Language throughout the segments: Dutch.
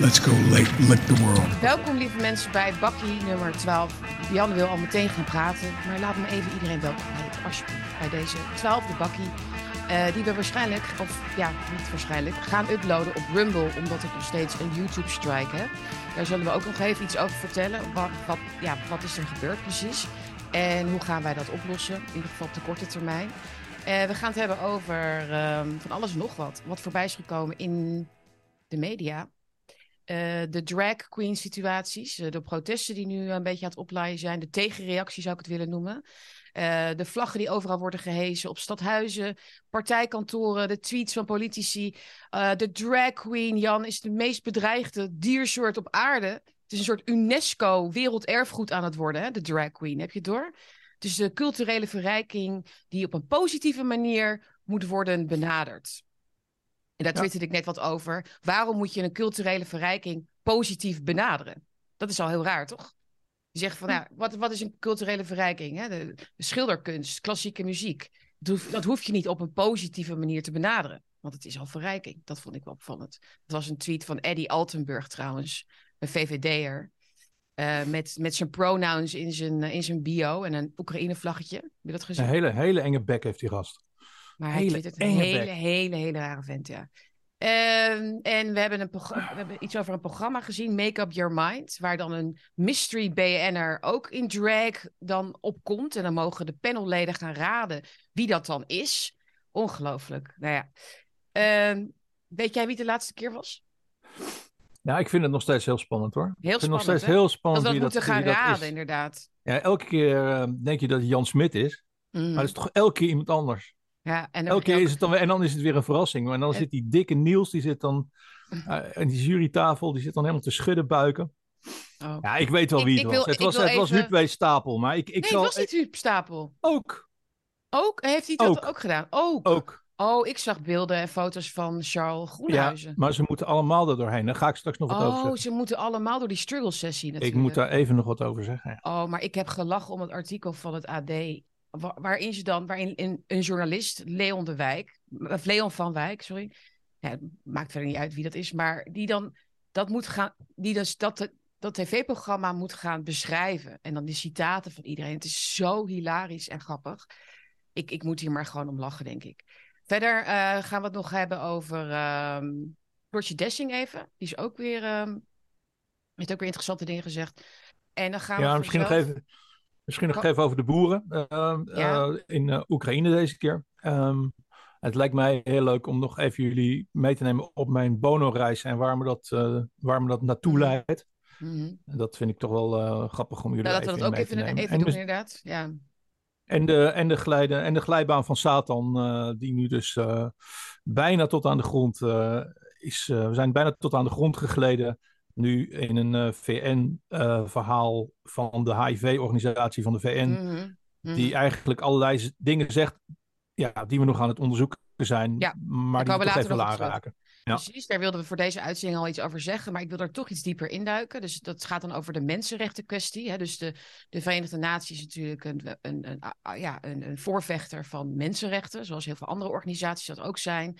Let's go lick the world. Welkom lieve mensen bij Bakkie nummer 12. Jan wil al meteen gaan praten, maar laat me even iedereen welkom heten, alsjeblieft, bij deze twaalfde Bakkie. eh, die we waarschijnlijk, of ja, niet waarschijnlijk, gaan uploaden op Rumble, omdat ik nog steeds een YouTube-strike heb. Daar zullen we ook nog even iets over vertellen. Wat, wat, ja, wat is er gebeurd precies? En hoe gaan wij dat oplossen? In ieder geval op de korte termijn. Eh, we gaan het hebben over ehm, van alles en nog wat. Wat voorbij is gekomen in de media. Eh, de drag queen situaties, eh, de protesten die nu een beetje aan het oplaaien zijn, de tegenreactie zou ik het willen noemen. Eh, de vlaggen die overal worden gehezen op stadhuizen, partijkantoren, de tweets van politici. De drag queen, Jan, is de meest bedreigde diersoort op aarde. Het is een soort UNESCO werelderfgoed aan het worden, hè? de drag queen. Heb je het door? Dus de culturele verrijking die op een positieve manier moet worden benaderd. En daar Ja. twitterde ik net wat over. Waarom moet je een culturele verrijking positief benaderen? Dat is al heel raar, toch? Je zegt van, ja, wat, wat is een culturele verrijking? Hè? De, de schilderkunst, klassieke muziek. Dat hoef, dat hoef je niet op een positieve manier te benaderen. Want het is al verrijking. Dat vond ik wel opvallend. Dat was een tweet van Eddie Altenburg trouwens, een VVD'er. eh met, met zijn pronouns in zijn, eh, in zijn bio en een Oekraïne-vlaggetje. Heb je dat gezien? Een hele, hele enge bek heeft die gast. Maar hij Hele twittert een hele, hele, hele rare vent, ja. Ehm, en we hebben, een we hebben iets over een programma gezien, Make Up Your Mind, waar dan een mystery BN'er ook in drag dan opkomt. En dan mogen de panelleden gaan raden wie dat dan is. Ongelooflijk. Nou ja. Ehm, weet jij wie het de laatste keer was? Ja, ik vind het nog steeds heel spannend hoor. Heel ik vind het nog spannend, steeds hè? heel Dat spannend we dat moeten dat, gaan dat raden, is. inderdaad. Ja, elke keer eh, denk je dat het Jan Smit is, Mhm. maar het is toch elke keer iemand anders. Ja, en dan- Elke keer is het dan weer, en dan is het weer een verrassing. En dan En- zit die dikke Niels, die zit dan uh, aan die jurytafel, die zit dan helemaal te schudden buiken. Oh. Ja, ik weet wel Ik- wie het ik was. wil- het ik was, het was. Stapel, maar ik, ik nee, zal... het was niet Huub Stapel. Ook, Ook? Heeft hij dat Ook. ook, gedaan? Ook. ook. Oh, ik zag beelden en foto's van Charles Ja, Groenhuizen. maar ze moeten allemaal er doorheen. Daar ga ik straks nog wat over oh, zeggen. ze moeten allemaal door die struggle sessie Ik natuurlijk. moet daar even nog wat over zeggen. Oh, maar ik heb gelachen om het artikel van het AD. Wa- Waarin ze dan, waarin een, journalist, Leon de Wijk, of Leon van Wijk, sorry. Ja, het maakt verder niet uit wie dat is, maar die dan dat moet gaan, die dus dat, dat tv-programma moet gaan beschrijven. En dan die citaten van iedereen. Het is zo hilarisch en grappig. Ik, ik moet hier maar gewoon om lachen, denk ik. Verder eh, gaan we het nog hebben over ehm Floortje Dessing even. Die is ook weer, ehm heeft ook weer interessante dingen gezegd. En dan gaan we Ja, voor misschien nog, even, misschien nog even over de boeren eh, Ja. eh, in eh, Oekraïne deze keer. Ehm, het lijkt mij heel leuk om nog even jullie mee te nemen op mijn Bono-reis en waar me dat, waar me dat naartoe Mhm. leidt. Mhm. Dat vind ik toch wel grappig om jullie Ja, dat we even dat ook even, te nemen. even en, doen, dus- inderdaad. Ja. en, de, en, de glijde, en de glijbaan van Satan, die nu dus bijna tot aan de grond is. we zijn bijna tot aan de grond gegleden. Nu in een VN-verhaal eh, van de HIV-organisatie van de VN. Mhm. Mhm. Die eigenlijk allerlei dingen zegt. Ja, die we nog aan het onderzoeken zijn. Ja, maar die we toch even aanraken. Ja. Precies, daar wilden we voor deze uitzending al iets over zeggen, maar ik wil er toch iets dieper induiken. Dus dat gaat dan over de mensenrechten kwestie. Hè? Dus de, de Verenigde Naties is natuurlijk een, een, een, ja, een, een voorvechter van mensenrechten, zoals heel veel andere organisaties dat ook zijn.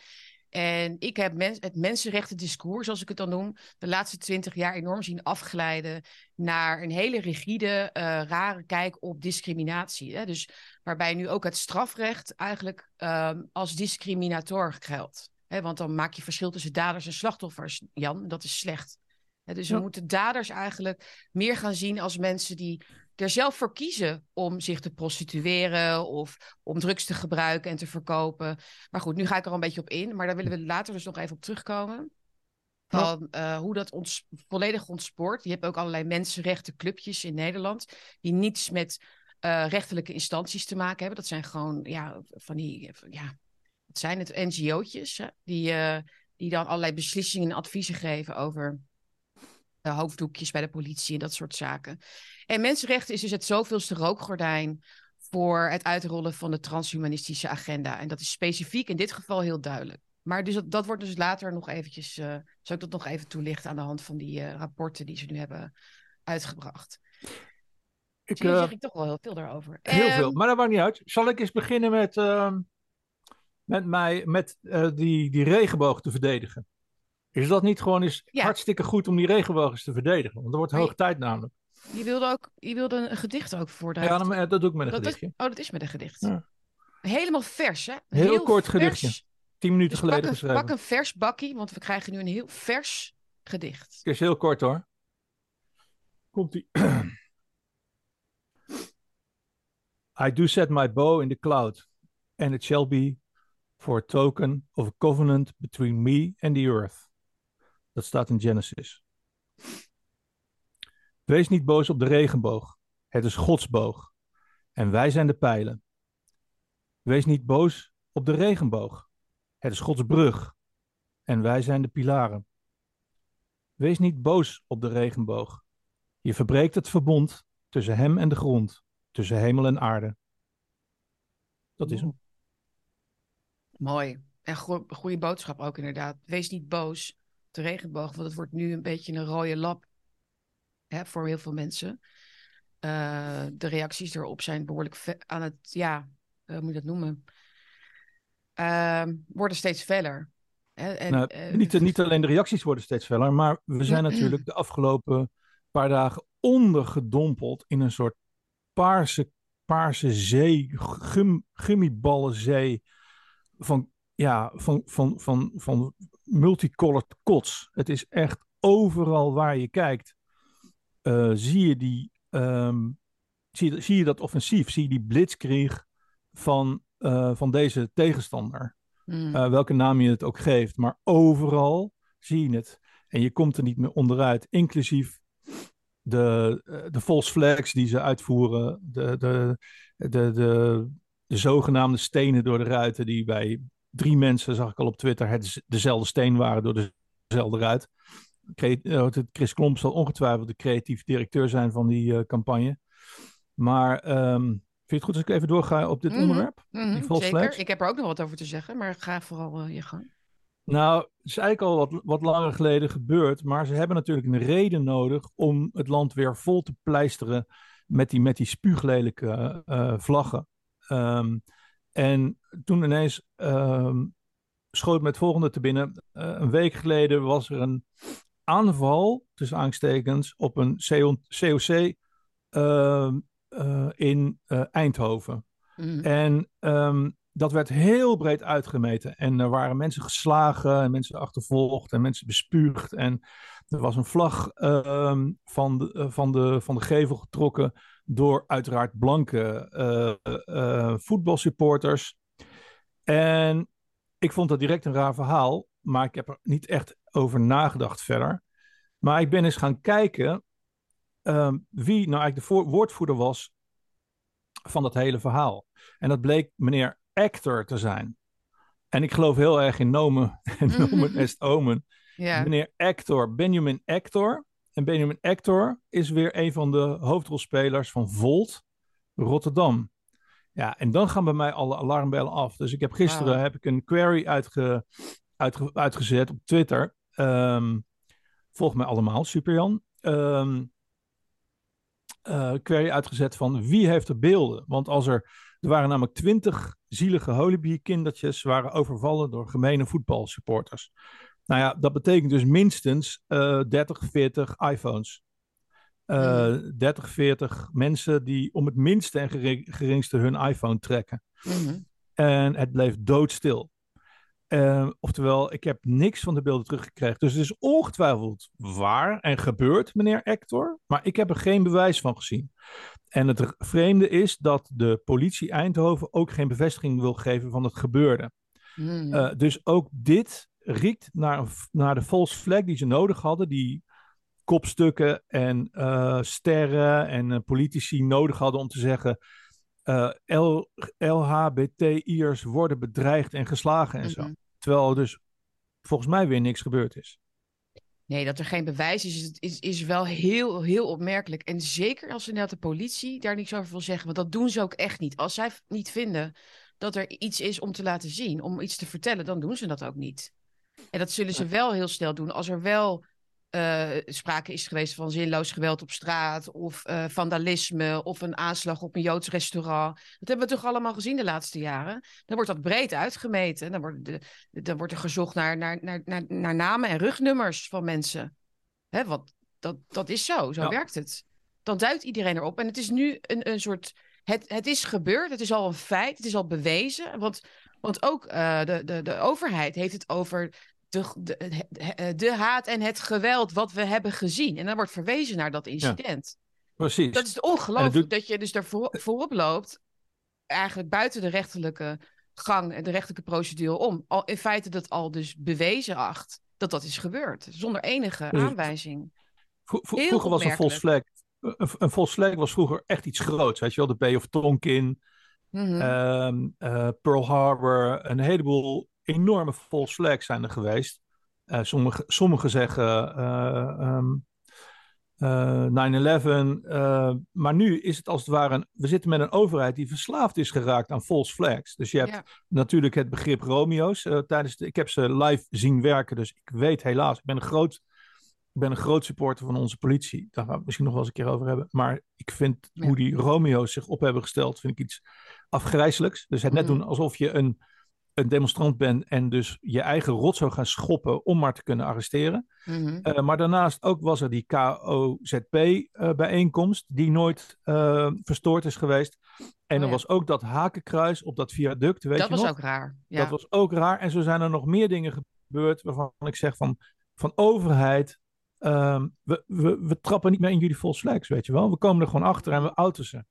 En ik heb mens, het mensenrechten discours, zoals ik het dan noem, de laatste twintig jaar enorm zien afglijden naar een hele rigide, eh, rare kijk op discriminatie. Hè? Dus waarbij nu ook het strafrecht eigenlijk ehm, als discriminator geldt. Hè, want dan maak je verschil tussen daders en slachtoffers, Jan. Dat is slecht. Hè, dus Ja. we moeten daders eigenlijk meer gaan zien als mensen die er zelf voor kiezen om zich te prostitueren of om drugs te gebruiken en te verkopen. Maar goed, nu ga ik er al een beetje op in. Maar daar willen we later dus nog even op terugkomen. Van eh, hoe dat ons volledig ontspoort. Je hebt ook allerlei mensenrechtenclubjes in Nederland die niets met eh, rechterlijke instanties te maken hebben. Dat zijn gewoon ja, van die, ja, wat zijn het, NGO'tjes, hè? Die, eh, die dan allerlei beslissingen en adviezen geven over hoofddoekjes bij de politie en dat soort zaken. En mensenrechten is dus het zoveelste rookgordijn voor het uitrollen van de transhumanistische agenda. En dat is specifiek in dit geval heel duidelijk. Maar dus dat, dat wordt dus later nog eventjes, eh zal ik dat nog even toelichten aan de hand van die eh, rapporten die ze nu hebben uitgebracht. Ik, eh, zeg ik toch wel heel veel daarover. Heel Ehm, veel, maar dat maakt niet uit. Zal ik eens beginnen met, ehm, met, mij, met eh, die, die regenboog te verdedigen? Is dat niet gewoon eens Ja. hartstikke goed om die regenboogjes te verdedigen? Want er wordt hoog tijd namelijk. Je wilde ook je wilde een gedicht ook voordragen. Ja, dan, eh, dat doe ik met een dat is, gedichtje. oh, dat is met een gedicht. Ja. Helemaal vers, hè? Heel kort vers. gedichtje. Tien minuten Dus geleden pak een, geschreven. pak een vers bakkie, want we krijgen nu een heel vers gedicht. Het is heel kort hoor. Komt ie. I do set my bow in the cloud, and it shall be for a token of a covenant between me and the earth. Dat staat in Genesis. Wees niet boos op de regenboog. Het is Gods boog. En wij zijn de pijlen. Wees niet boos op de regenboog. Het is Gods brug. En wij zijn de pilaren. Wees niet boos op de regenboog. Je verbreekt het verbond tussen hem en de grond, tussen hemel en aarde. Dat is hem. Mooi. En go- goede boodschap ook inderdaad. Wees niet boos de regenboog, want het wordt nu een beetje een rode lap hè, voor heel veel mensen. Eh, de reacties erop zijn behoorlijk aan het, ja, hoe moet je dat noemen? Ehm, worden steeds feller. En, Nou, eh, niet, niet alleen de reacties worden steeds feller, maar we zijn natuurlijk de afgelopen paar dagen ondergedompeld in een soort paarse, paarse zee, gum, gummiballenzee van, ja, van, van, van, van multicolored kots. Het is echt overal waar je kijkt, eh, zie je die, ehm, zie, zie je dat offensief, zie je die blitzkrieg van, eh, van deze tegenstander. mm, Eh, welke naam je het ook geeft. Maar overal zie je het. En je komt er niet meer onderuit. Inclusief de, de false flags die ze uitvoeren. De, de, de, de, de zogenaamde stenen door de ruiten. Die bij drie mensen, zag ik al op Twitter, het dezelfde steen waren door dezelfde ruit. Eh, Chris Klomp zal ongetwijfeld de creatief directeur zijn van die eh, campagne. Maar ehm, vind je het goed als ik even doorga op dit Mhm. onderwerp? mhm, zeker. Ik heb er ook nog wat over te zeggen, maar ga vooral eh, je gang. Nou, het is eigenlijk al wat, wat langer geleden gebeurd, maar ze hebben natuurlijk een reden nodig om het land weer vol te pleisteren met die, met die spuuglelijke vlaggen. Ehm, en toen ineens ehm, schoot me het volgende te binnen. Eh, een week geleden was er een aanval, tussen aanstekens, op een COC ehm, eh, in eh, Eindhoven. Mhm. En ehm, dat werd heel breed uitgemeten. En er waren mensen geslagen, en mensen achtervolgd en mensen bespuugd. En er was een vlag van, de, van, de, van de gevel getrokken door uiteraard blanke voetbalsupporters. En ik vond dat direct een raar verhaal, maar ik heb er niet echt over nagedacht verder. Maar ik ben eens gaan kijken ehm, wie nou eigenlijk de voor- woordvoerder was van dat hele verhaal. En dat bleek meneer Actor te zijn. En ik geloof heel erg in nomen en nomen est omen. ja. Meneer Actor, Benjamin Actor. En Benjamin Actor is weer een van de hoofdrolspelers van Volt Rotterdam. Ja, en dan gaan bij mij alle alarmbellen af. Dus ik heb gisteren Wauw. heb ik een query uitge, uitge- uitgezet op Twitter. Ehm, volg mij allemaal, super Jan. Ehm, eh, query uitgezet van wie heeft er beelden? Want als er, er waren namelijk twintig zielige holibierkindertjes waren overvallen door gemene voetbalsupporters. Nou ja, dat betekent dus minstens eh 30, 40 iPhones. Eh 30, 40 mensen die om het minste en gering- geringste hun iPhone trekken. Mhm. En het bleef doodstil. Eh, oftewel, ik heb niks van de beelden teruggekregen. Dus het is ongetwijfeld waar en gebeurd, meneer Hector. Maar ik heb er geen bewijs van gezien. En het vreemde is dat de politie Eindhoven ook geen bevestiging wil geven van het gebeurde. Mhm. Eh, dus ook dit riekt naar, naar de false flag die ze nodig hadden. Die kopstukken en eh, sterren en eh, politici nodig hadden om te zeggen... eh L- LHBTI'ers worden bedreigd en geslagen en zo. Mhm. Terwijl er dus volgens mij weer niks gebeurd is. Nee, dat er geen bewijs is, is, is, is wel heel, heel opmerkelijk. En zeker als inderdaad de politie daar niks over wil zeggen. Want dat doen ze ook echt niet. Als zij niet vinden dat er iets is om te laten zien, om iets te vertellen, dan doen ze dat ook niet. En dat zullen ze wel heel snel doen als er wel uh, sprake is geweest van zinloos geweld op straat of uh, vandalisme of een aanslag op een Joods restaurant. Dat hebben we toch allemaal gezien de laatste jaren. Dan wordt dat breed uitgemeten. Dan wordt, de, dan wordt er gezocht naar, naar, naar, naar, naar namen en rugnummers van mensen. Hè, wat, dat, dat is zo, zo ja. werkt het. Dan duidt iedereen erop. En het is nu een, een soort. Het, het is gebeurd, het is al een feit, het is al bewezen. Want, want ook uh, de, de, de overheid heeft het over de, de, de, haat en het geweld wat we hebben gezien. En dan wordt verwezen naar dat incident. Ja, precies. Dat is ongelooflijk doet... dat je dus daar voor, voorop loopt, eigenlijk buiten de rechterlijke gang en de rechterlijke procedure om. Al, in feite dat al dus bewezen acht dat dat is gebeurd, zonder enige dus, aanwijzing. vroeger was een false flag. Een, een false flag was vroeger echt iets groots. Weet je wel, de Bay of Tonkin, mm -hmm. um, uh, Pearl Harbor, een heleboel enorme false flags zijn er geweest. Uh, sommige, sommige zeggen uh, um, uh, 9-11. maar nu is het als het ware. Een, we zitten met een overheid die verslaafd is geraakt aan false flags. Dus je hebt ja. natuurlijk het begrip Romeo's. tijdens de, ik heb ze live zien werken, dus ik weet helaas. Ik ben een groot. Ik ben een groot supporter van onze politie. Daar gaan we het misschien nog wel eens een keer over hebben. Maar ik vind ja. hoe die Romeo's zich op hebben gesteld, vind ik iets afgrijzelijks. Dus het net mm. doen alsof je een een demonstrant bent en dus je eigen rot zou gaan schoppen om maar te kunnen arresteren. Mm -hmm. uh, maar daarnaast ook was er die KOZP-bijeenkomst, uh, die nooit uh, verstoord is geweest. En oh, er ja. was ook dat hakenkruis op dat viaduct. Weet dat je was nog? ook raar. Ja. Dat was ook raar. En zo zijn er nog meer dingen gebeurd waarvan ik zeg van, van overheid. Um, we, we, we trappen niet meer in jullie false flags, weet je wel. We komen er gewoon achter en we outen ze.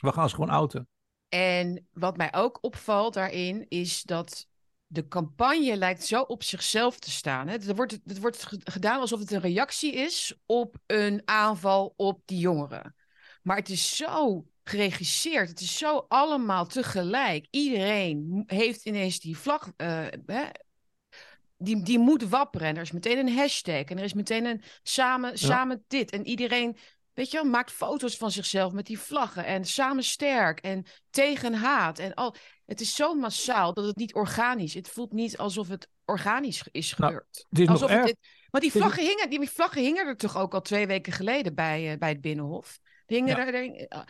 We gaan ze gewoon outen. En wat mij ook opvalt daarin is dat de campagne lijkt zo op zichzelf te staan. Hè? Er, wordt, het wordt gedaan alsof het een reactie is op een aanval op die jongeren. Maar het is zo geregisseerd. Het is zo allemaal tegelijk. Iedereen heeft ineens die vlag. Uh, hè? Die, die moet wapperen. En er is meteen een hashtag. En er is meteen een samen, ja. samen dit. En iedereen Weet je wel, maakt foto's van zichzelf met die vlaggen. En samen sterk. En tegen haat. En al. Het is zo massaal dat het niet organisch Het voelt niet alsof het organisch is gebeurd. Nou, is alsof het, het, maar die vlaggen, hingen, die vlaggen hingen er toch ook al twee weken geleden bij, uh, bij het Binnenhof. Die hingen ja. er.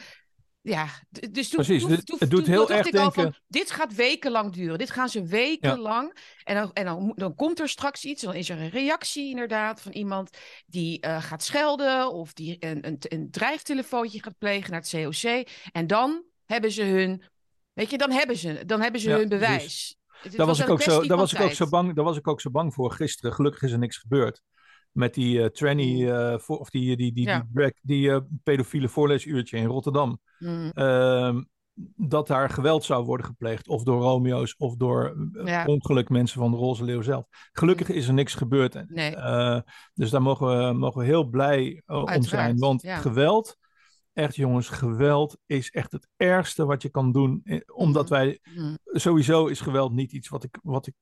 Ja, dus toen, Precies, toen, dit, toen, het doet heel erg denken... Van, dit gaat wekenlang duren. Dit gaan ze wekenlang. Ja. En, dan, en dan, dan komt er straks iets. Dan is er een reactie inderdaad van iemand die uh, gaat schelden... of die een, een, een dreigtelefoontje gaat plegen naar het COC. En dan hebben ze hun... Weet je, dan hebben ze, dan hebben ze ja, hun bewijs. Dus, daar was, ik ook zo, daar was ik ook zo bang, daar was ik ook zo bang voor gisteren. Gelukkig is er niks gebeurd met die uh, tranny, uh, voor, of die, die, die, ja. die, die uh, pedofiele voorlesuurtje in Rotterdam. Mm. Uh, dat daar geweld zou worden gepleegd. Of door Romeo's of door ja. ongeluk mensen van de Roze Leeuw zelf. Gelukkig mm. is er niks gebeurd. Nee. dus daar mogen we, mogen we heel blij om zijn. Want ja. geweld, echt jongens, geweld is echt het ergste wat je kan doen. Omdat mm. wij, sowieso is geweld niet iets wat ik, wat ik,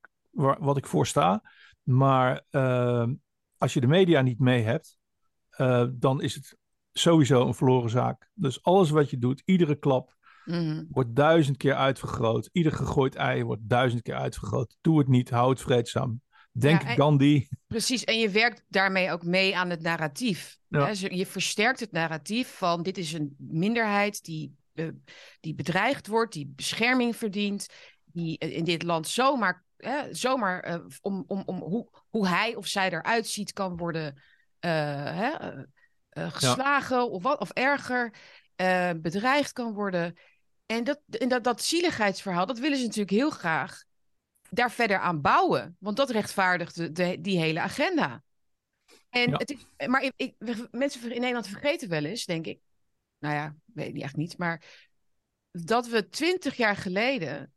wat ik voorsta. Maar ehm, als je de media niet mee hebt, uh, dan is het sowieso een verloren zaak. Dus alles wat je doet, iedere klap, mm. wordt duizend keer uitvergroot. Ieder gegooid ei wordt duizend keer uitvergroot. Doe het niet, hou het vreedzaam. Denk ja, en, Gandhi. Precies, en je werkt daarmee ook mee aan het narratief. Ja. Je versterkt het narratief van dit is een minderheid die, uh, die bedreigd wordt, die bescherming verdient, die in dit land zomaar hè, zomaar uh, om, om, om hoe, hoe hij of zij eruit ziet kan worden uh, hè, uh, geslagen ja. of, wat, of erger, bedreigd kan worden. En dat, en dat, dat zieligheidsverhaal, dat willen ze natuurlijk heel graag daar verder aan bouwen. Want dat rechtvaardigt de, de die hele agenda. En ja. het is, maar ik, ik, mensen in Nederland vergeten wel eens, denk ik. Nou ja, weet ik echt niet. Maar dat we twintig jaar geleden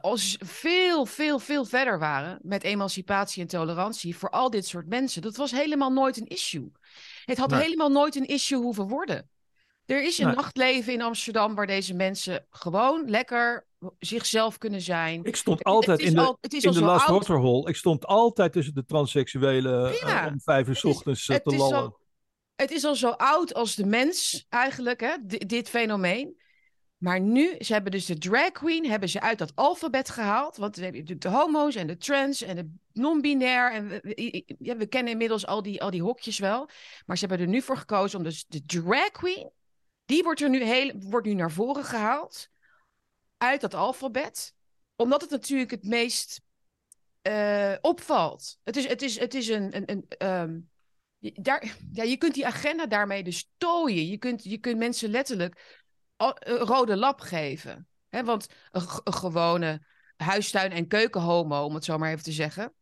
als veel, veel, veel verder waren met emancipatie en tolerantie voor al dit soort mensen. Dat was helemaal nooit een issue. Het had nee. helemaal nooit een issue hoeven worden. Er is een nee. nachtleven in Amsterdam waar deze mensen gewoon lekker zichzelf kunnen zijn. Ik stond altijd in de, al, in de Last Waterhole. Ik stond altijd tussen de transseksuelen uh, om vijf uur s ochtends uh, te lallen. Het is al zo oud als de mens eigenlijk, hè, dit fenomeen. Maar nu, ze hebben dus de drag queen hebben ze uit dat alfabet gehaald. Want we hebben de homo's en de trans en de non-binair. En we, we kennen inmiddels al die, al die hokjes wel. Maar ze hebben er nu voor gekozen om dus de drag queen... die wordt, er nu, heel, wordt nu naar voren gehaald uit dat alfabet. Omdat het natuurlijk het meest uh, opvalt. Het is, het is, het is een... een, een um, daar, ja, je kunt die agenda daarmee dus tooien. Je kunt, je kunt mensen letterlijk rode lap geven. Want een, gewone huistuin- en keukenhomo, om het zo maar even te zeggen.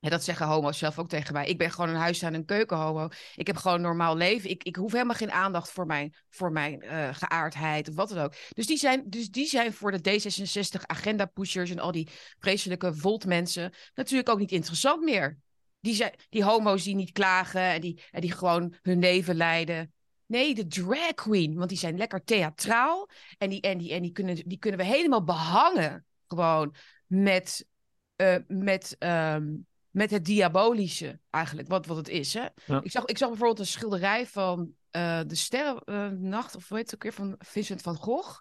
En dat zeggen homo's zelf ook tegen mij. Ik ben gewoon een huistuin- en keukenhomo. Ik heb gewoon een normaal leven. Ik, ik hoef helemaal geen aandacht voor mijn, voor mijn uh, geaardheid of wat dan ook. Dus die zijn, dus die zijn voor de D66 agenda-pushers en al die vreselijke volt-mensen natuurlijk ook niet interessant meer. Die, zijn, die homo's die niet klagen en die, en die gewoon hun leven leiden. Nee, de drag queen. Want die zijn lekker theatraal. En die, en die, en die, kunnen, die kunnen we helemaal behangen. Gewoon met, uh, met, um, met het diabolische, eigenlijk. Wat, wat het is. Hè? Ja. Ik, zag, ik zag bijvoorbeeld een schilderij van uh, de Sterrennacht. Of hoe heet het ook weer? Van Vincent van Gogh.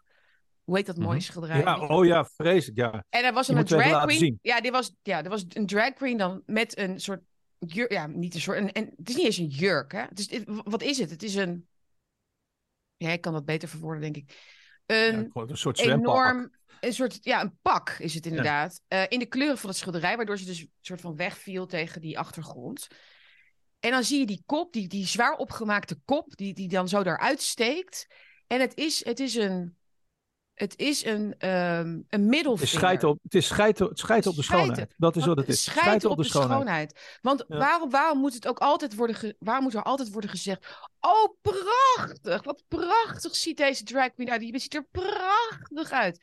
Hoe heet dat mooie mm -hmm. schilderij? Ja, oh ja, vreselijk, ja. En er was een drag queen. Ja, die was, ja, er was een drag queen dan met een soort jurk. Ja, niet een soort. Een, en, het is niet eens een jurk, hè? Het is, wat is het? Het is een ja, ik kan dat beter verwoorden, denk ik. Een, ja, een soort enorm, een soort, ja, een pak is het inderdaad. Ja. Uh, in de kleuren van het schilderij, waardoor ze dus een soort van wegviel tegen die achtergrond. En dan zie je die kop, die, die zwaar opgemaakte kop, die, die dan zo eruit steekt. En het is, het is een, het is een, um, een middelvinger. Het is scheid op, het is op de schoonheid. Dat is wat het is. Scheid op, op de, schoonheid. schoonheid. Want ja. waarom, waarom moet het ook altijd worden, ge, waarom moet er altijd worden gezegd, oh prachtig, wat prachtig ziet deze drag queen uit. Die ziet er prachtig uit.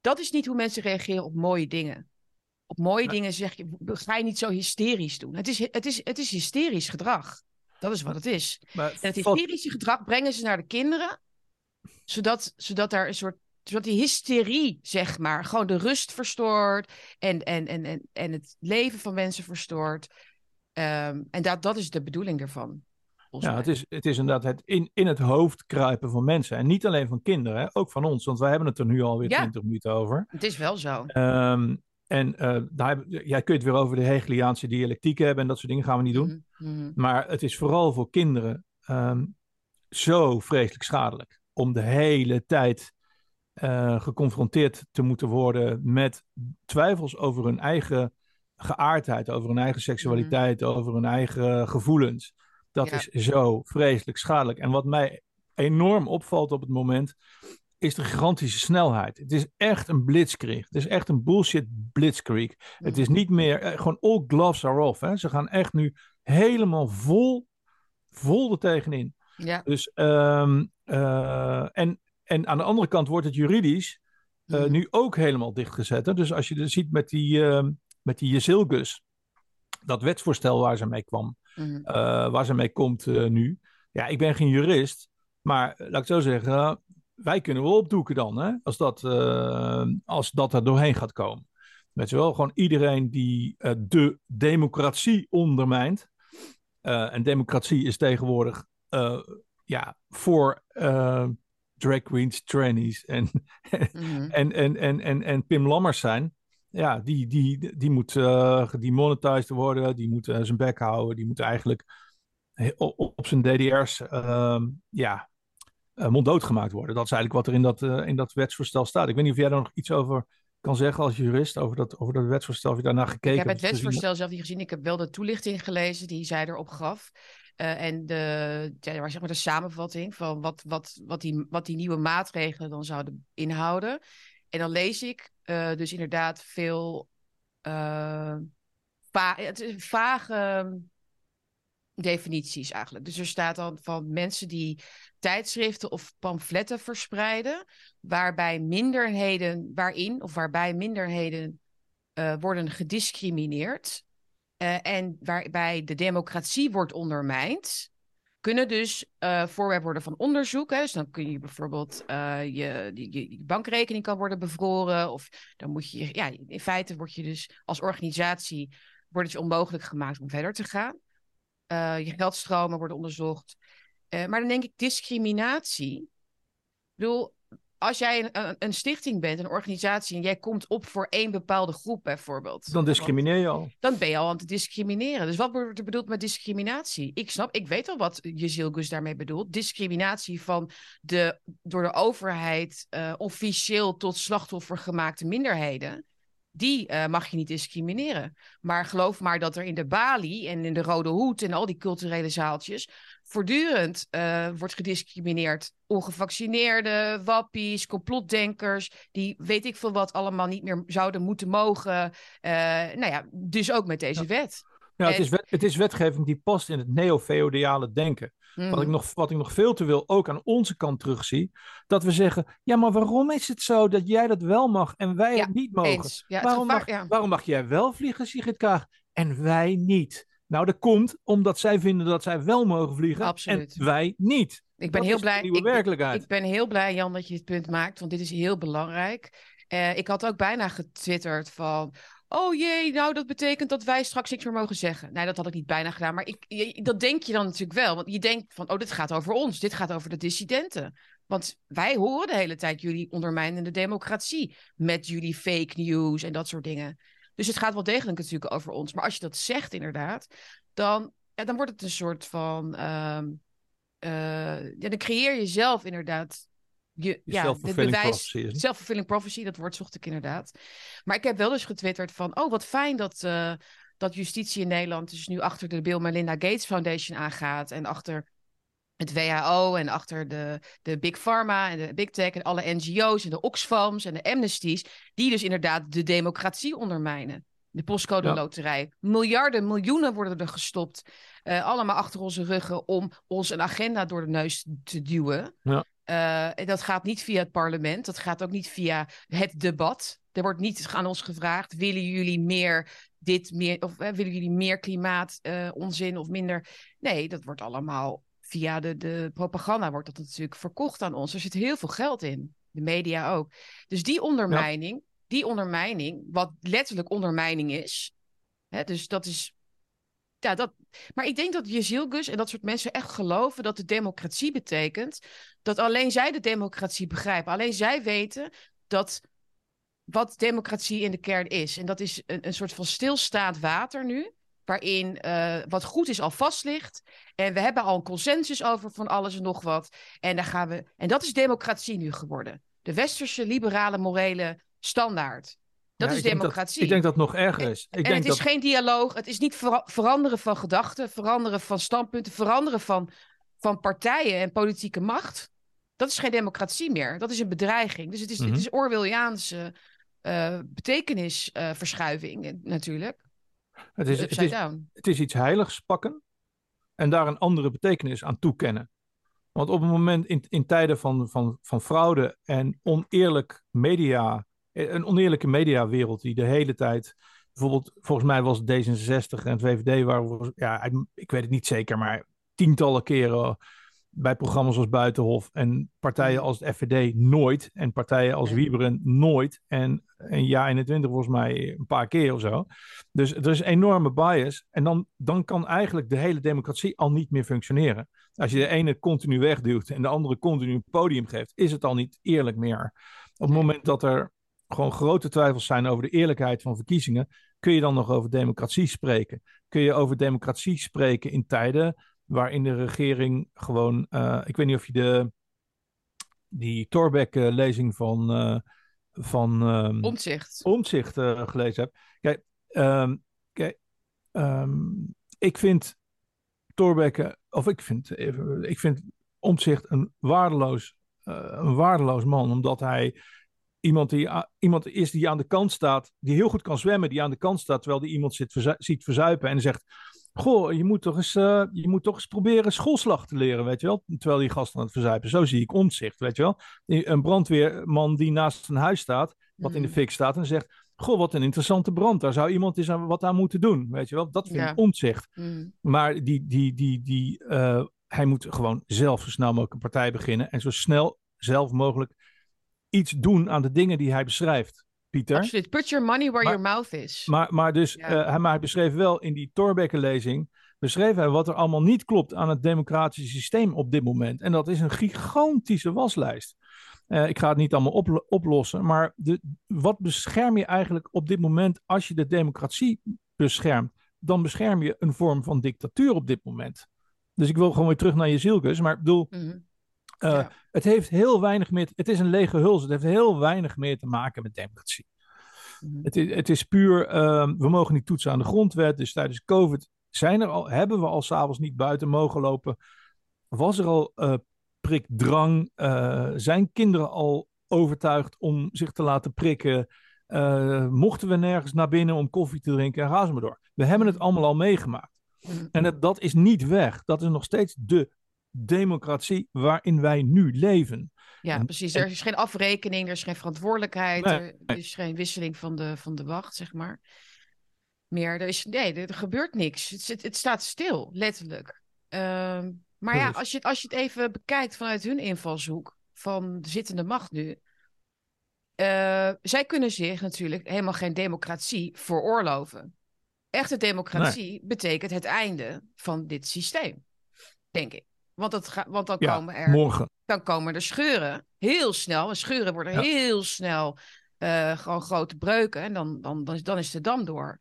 Dat is niet hoe mensen reageren op mooie dingen. Op mooie dingen zeg je, ga je niet zo hysterisch doen. Het is, het is, het is hysterisch gedrag. Dat is wat het is. Maar, en het hysterische gedrag brengen ze naar de kinderen, zodat, zodat daar een soort zodat die hysterie, zeg maar, gewoon de rust verstoort en, en, en, en, en het leven van mensen verstoort. Um, en dat, dat is de bedoeling ervan. Ja, het is, het is inderdaad het in, in het hoofd kruipen van mensen. En niet alleen van kinderen, hè? ook van ons. Want wij hebben het er nu alweer ja, 20 minuten over. Het is wel zo. Um, en uh, daar, jij kunt het weer over de Hegeliaanse dialectiek hebben en dat soort dingen gaan we niet doen. Mm -hmm. Maar het is vooral voor kinderen um, zo vreselijk schadelijk. Om de hele tijd uh, geconfronteerd te moeten worden met twijfels over hun eigen geaardheid, over hun eigen seksualiteit, mm. over hun eigen gevoelens. Dat ja. is zo vreselijk schadelijk. En wat mij enorm opvalt op het moment, is de gigantische snelheid. Het is echt een blitzkrieg. Het is echt een bullshit blitzkrieg. Mm. Het is niet meer, uh, gewoon all gloves are off. Hè. Ze gaan echt nu helemaal vol, vol er tegenin. Ja. Dus, um, uh, en en aan de andere kant wordt het juridisch uh, mm. nu ook helemaal dichtgezet. Hè? Dus als je ziet met die, uh, met die Jezilgus, dat wetsvoorstel waar ze mee kwam, mm. uh, waar ze mee komt nu. Ja, ik ben geen jurist, maar laat ik zo zeggen, wij kunnen wel opdoeken dan, hè? Als, dat, als dat er doorheen gaat komen. Weet je wel, gewoon iedereen die de democratie ondermijnt. en democratie is tegenwoordig ja, voor drag queens, trannies en, mm-hmm. en, en, en, en, en Pim Lammers zijn. Ja, die, die, die moet uh, gedemonetized worden, die moet uh, zijn bek houden, die moet eigenlijk op, op zijn DDR's uh, ja, uh, monddood gemaakt worden. Dat is eigenlijk wat er in dat, in dat wetsvoorstel staat. Ik weet niet of jij daar nog iets over kan zeggen als jurist over dat, over dat wetsvoorstel. Of je daarna gekeken Ik heb het wetsvoorstel zelf niet gezien. Ik heb wel de toelichting gelezen die zij erop gaf. Uh, en de, ja, zeg maar de samenvatting van wat, wat, wat, die, wat die nieuwe maatregelen dan zouden inhouden. En dan lees ik uh, dus inderdaad veel uh, va vage definities eigenlijk. Dus er staat dan van mensen die tijdschriften of pamfletten verspreiden, waarbij minderheden, waarin of waarbij minderheden worden gediscrimineerd. Uh, en waarbij de democratie wordt ondermijnd, kunnen dus uh, voorwerp worden van onderzoek. Hè. Dus dan kun je bijvoorbeeld je, je, je, bankrekening kan worden bevroren. Of dan moet je, ja, in feite word je dus als organisatie wordt het je onmogelijk gemaakt om verder te gaan. Je geldstromen worden onderzocht. maar dan denk ik discriminatie. Ik bedoel, als jij een, een, stichting bent, een organisatie, en jij komt op voor één bepaalde groep bijvoorbeeld. Dan discrimineer je al. Dan ben je al aan het discrimineren. Dus wat wordt er bedoeld met discriminatie? Ik snap, ik weet al wat Jezilgus daarmee bedoelt. Discriminatie van de door de overheid uh, officieel tot slachtoffer gemaakte minderheden die uh, mag je niet discrimineren. Maar geloof maar dat er in de Bali en in de Rode Hoed en al die culturele zaaltjes voortdurend uh, wordt gediscrimineerd. Ongevaccineerden, wappies, complotdenkers, die weet ik veel wat allemaal niet meer zouden moeten mogen. Uh, nou ja, dus ook met deze wet. Ja, het, is wet, het is wetgeving die past in het neo-feodale denken. Wat, ik mhm. nog, wat ik nog veel te wil ook aan onze kant terugzie. Dat we zeggen, ja, maar waarom is het zo dat jij dat wel mag en wij het niet mogen? Ja, waarom, mag, waarom mag jij wel vliegen, Sigrid Kaag, en wij niet? Nou, dat komt omdat zij vinden dat zij wel mogen vliegen Absoluut. en wij niet. Ik ben, heel blij, ik, werkelijkheid. ik ben heel blij, Jan, dat je het punt maakt, want dit is heel belangrijk. Uh, ik had ook bijna getwitterd van... Oh jee, nou dat betekent dat wij straks niks meer mogen zeggen. Nee, dat had ik niet bijna gedaan. Maar ik, dat denk je dan natuurlijk wel. Want je denkt van, oh, dit gaat over ons. Dit gaat over de dissidenten. Want wij horen de hele tijd jullie ondermijnende democratie. Met jullie fake news en dat soort dingen. Dus het gaat wel degelijk natuurlijk over ons. Maar als je dat zegt inderdaad, dan, ja, dan wordt het een soort van... Uh, uh, ja, dan creëer je zelf inderdaad je, ja, het bewijs, self-fulfilling prophecy, dat woord zocht ik inderdaad. Maar ik heb wel dus getwitterd van, oh wat fijn dat, uh, dat justitie in Nederland dus nu achter de Bill Melinda Gates Foundation aangaat en achter het WHO en achter de, de Big Pharma en de Big Tech en alle NGO's en de Oxfams en de Amnesties, die dus inderdaad de democratie ondermijnen. De postcode loterij. Miljarden, miljoenen worden er gestopt. Uh, allemaal achter onze ruggen om ons een agenda door de neus te duwen. Ja. Uh, dat gaat niet via het parlement. Dat gaat ook niet via het debat. Er wordt niet aan ons gevraagd: willen jullie meer dit, meer, of uh, willen jullie meer klimaatonzin uh, of minder? Nee, dat wordt allemaal via de, de propaganda wordt dat natuurlijk verkocht aan ons. Er zit heel veel geld in. De media ook. Dus die ondermijning, die ondermijning, wat letterlijk ondermijning is. Hè, dus dat is ja, dat, maar ik denk dat Jezilgus en dat soort mensen echt geloven dat de democratie betekent dat alleen zij de democratie begrijpen. Alleen zij weten dat wat democratie in de kern is. En dat is een, soort van stilstaand water nu, waarin uh, wat goed is al vast ligt. En we hebben al een consensus over van alles en nog wat. En, daar gaan we, en dat is democratie nu geworden. De westerse liberale morele standaard. Dat is democratie. ik denk dat het nog erger is. Ik en, denk het is geen dialoog. Het is niet veranderen van gedachten, veranderen van standpunten, veranderen van, van partijen en politieke macht. Dat is geen democratie meer. Dat is een bedreiging. Dus het is, het mhm. is Orwelliaanse uh, betekenisverschuiving uh, natuurlijk. Het is, het, is, het is iets heiligs pakken en daar een andere betekenis aan toekennen. Want op het moment in, in tijden van, van, van fraude en oneerlijk media eh, een oneerlijke mediawereld die de hele tijd. Bijvoorbeeld, volgens mij was D66 en het VVD waren, ja, ik weet het niet zeker, maar tientallen keren bij programma's als Buitenhof en partijen als het FVD nooit. En partijen als Wieberen nooit. En een jaar 21 volgens mij een paar keer of zo. Dus er is een enorme bias. En dan, dan kan eigenlijk de hele democratie al niet meer functioneren. Als je de ene continu wegduwt en de andere continu een podium geeft, is het al niet eerlijk meer. Op het moment dat er gewoon grote twijfels zijn over de eerlijkheid van verkiezingen, kun je dan nog over democratie spreken? Kun je over democratie spreken in tijden waarin de regering gewoon, uh, ik weet niet of je de, die Torbeck-lezing van, uh, van um, Omtzigt, Omtzigt uh, gelezen hebt. Kijk, um, kijk um, ik vind Torbeck, of ik vind, ik vind Omtzigt een waardeloos, een waardeloos man, omdat hij iemand, die, iemand is die aan de kant staat, die heel goed kan zwemmen, die aan de kant staat, terwijl die iemand zit, ziet verzuipen en zegt: Goh, je moet, toch eens, uh, je moet toch eens proberen schoolslag te leren, weet je wel? Terwijl die gast aan het verzuipen. Zo zie ik omzicht, weet je wel? Een brandweerman die naast zijn huis staat, wat in de mm. fik staat, en zegt: Goh, wat een interessante brand. Daar zou iemand eens aan, wat aan moeten doen, weet je wel? Dat vind ik omzicht. Mm. Maar die, die, die, die, uh, hij moet gewoon zelf zo snel mogelijk een partij beginnen en zo snel zelf mogelijk iets doen aan de dingen die hij beschrijft. Pieter. Absoluut. Put your money where your mouth is. Maar, maar dus, ja. uh, hij, maar hij beschreef wel in die Thorbecke-lezing, beschreef hij wat er allemaal niet klopt aan het democratische systeem op dit moment. En dat is een gigantische waslijst. Uh, ik ga het niet allemaal op, oplossen. Maar de, wat bescherm je eigenlijk op dit moment als je de democratie beschermt? Dan bescherm je een vorm van dictatuur op dit moment. Dus ik wil gewoon weer terug naar je zielkus. Maar ik bedoel, mm -hmm. Uh, ja. het heeft heel weinig meer. Het is een lege huls. Het heeft heel weinig meer te maken met democratie. Mm -hmm. het, is, het is puur. Uh, we mogen niet toetsen aan de grondwet. Dus tijdens COVID zijn er al, hebben we al s'avonds niet buiten mogen lopen. Was er al uh, prikdrang? Uh, zijn kinderen al overtuigd om zich te laten prikken? Mochten we nergens naar binnen om koffie te drinken en ga ze maar door. We hebben het allemaal al meegemaakt. En het, dat is niet weg. Dat is nog steeds de democratie waarin wij nu leven. Ja, en, precies. Er is geen afrekening, er is geen verantwoordelijkheid, nee, er is geen wisseling van de, van de wacht, zeg maar. Meer, er is, nee, er, gebeurt niks. Het, het, het staat stil, letterlijk. Uh, maar ja, als je, als je het even bekijkt vanuit hun invalshoek van de zittende macht nu. Uh, zij kunnen zich natuurlijk helemaal geen democratie veroorloven. Echte democratie nee. betekent het einde van dit systeem, denk ik. Want, dat ga, want dan, ja, komen er, morgen. dan komen er scheuren. Heel snel. En scheuren worden ja. heel snel uh, gewoon grote breuken. En dan, dan, dan, dan is de dam door.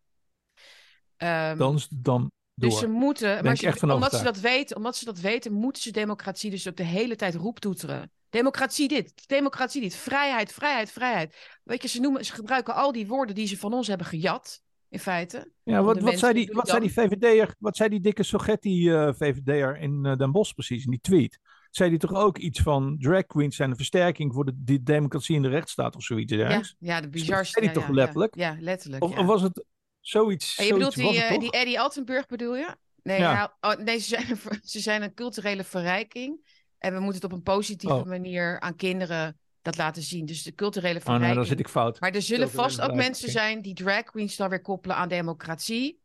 Um, dan is de dam door. Dus ze moeten, maar ze, omdat, ze dat weten, omdat ze dat weten, moeten ze democratie dus ook de hele tijd roeptoeteren. Democratie dit, democratie dit, vrijheid, vrijheid, vrijheid. Weet je, ze, noemen, ze gebruiken al die woorden die ze van ons hebben gejat, in feite. Ja, wat, wat, zei, die, wat zei die VVD'er, wat zei die dikke Sogetti-VVD'er uh, in uh, Den Bosch precies, in die tweet? Zei die toch ook iets van drag queens zijn een versterking voor de, de democratie in de rechtsstaat of zoiets? Ja, ja de bizarste. Zei die ja, toch letterlijk? Ja, letterlijk. Of, of was het zoiets? En je bedoelt die, uh, die Eddie Altenburg bedoel je? Nee, nou, oh, nee ze, zijn een, ze zijn een culturele verrijking. En we moeten het op een positieve oh. manier aan kinderen dat laten zien. Dus de culturele verrijking. Oh, nou, dan zit ik fout. Maar er zullen vast ook mensen zijn die drag queens dan weer koppelen aan democratie.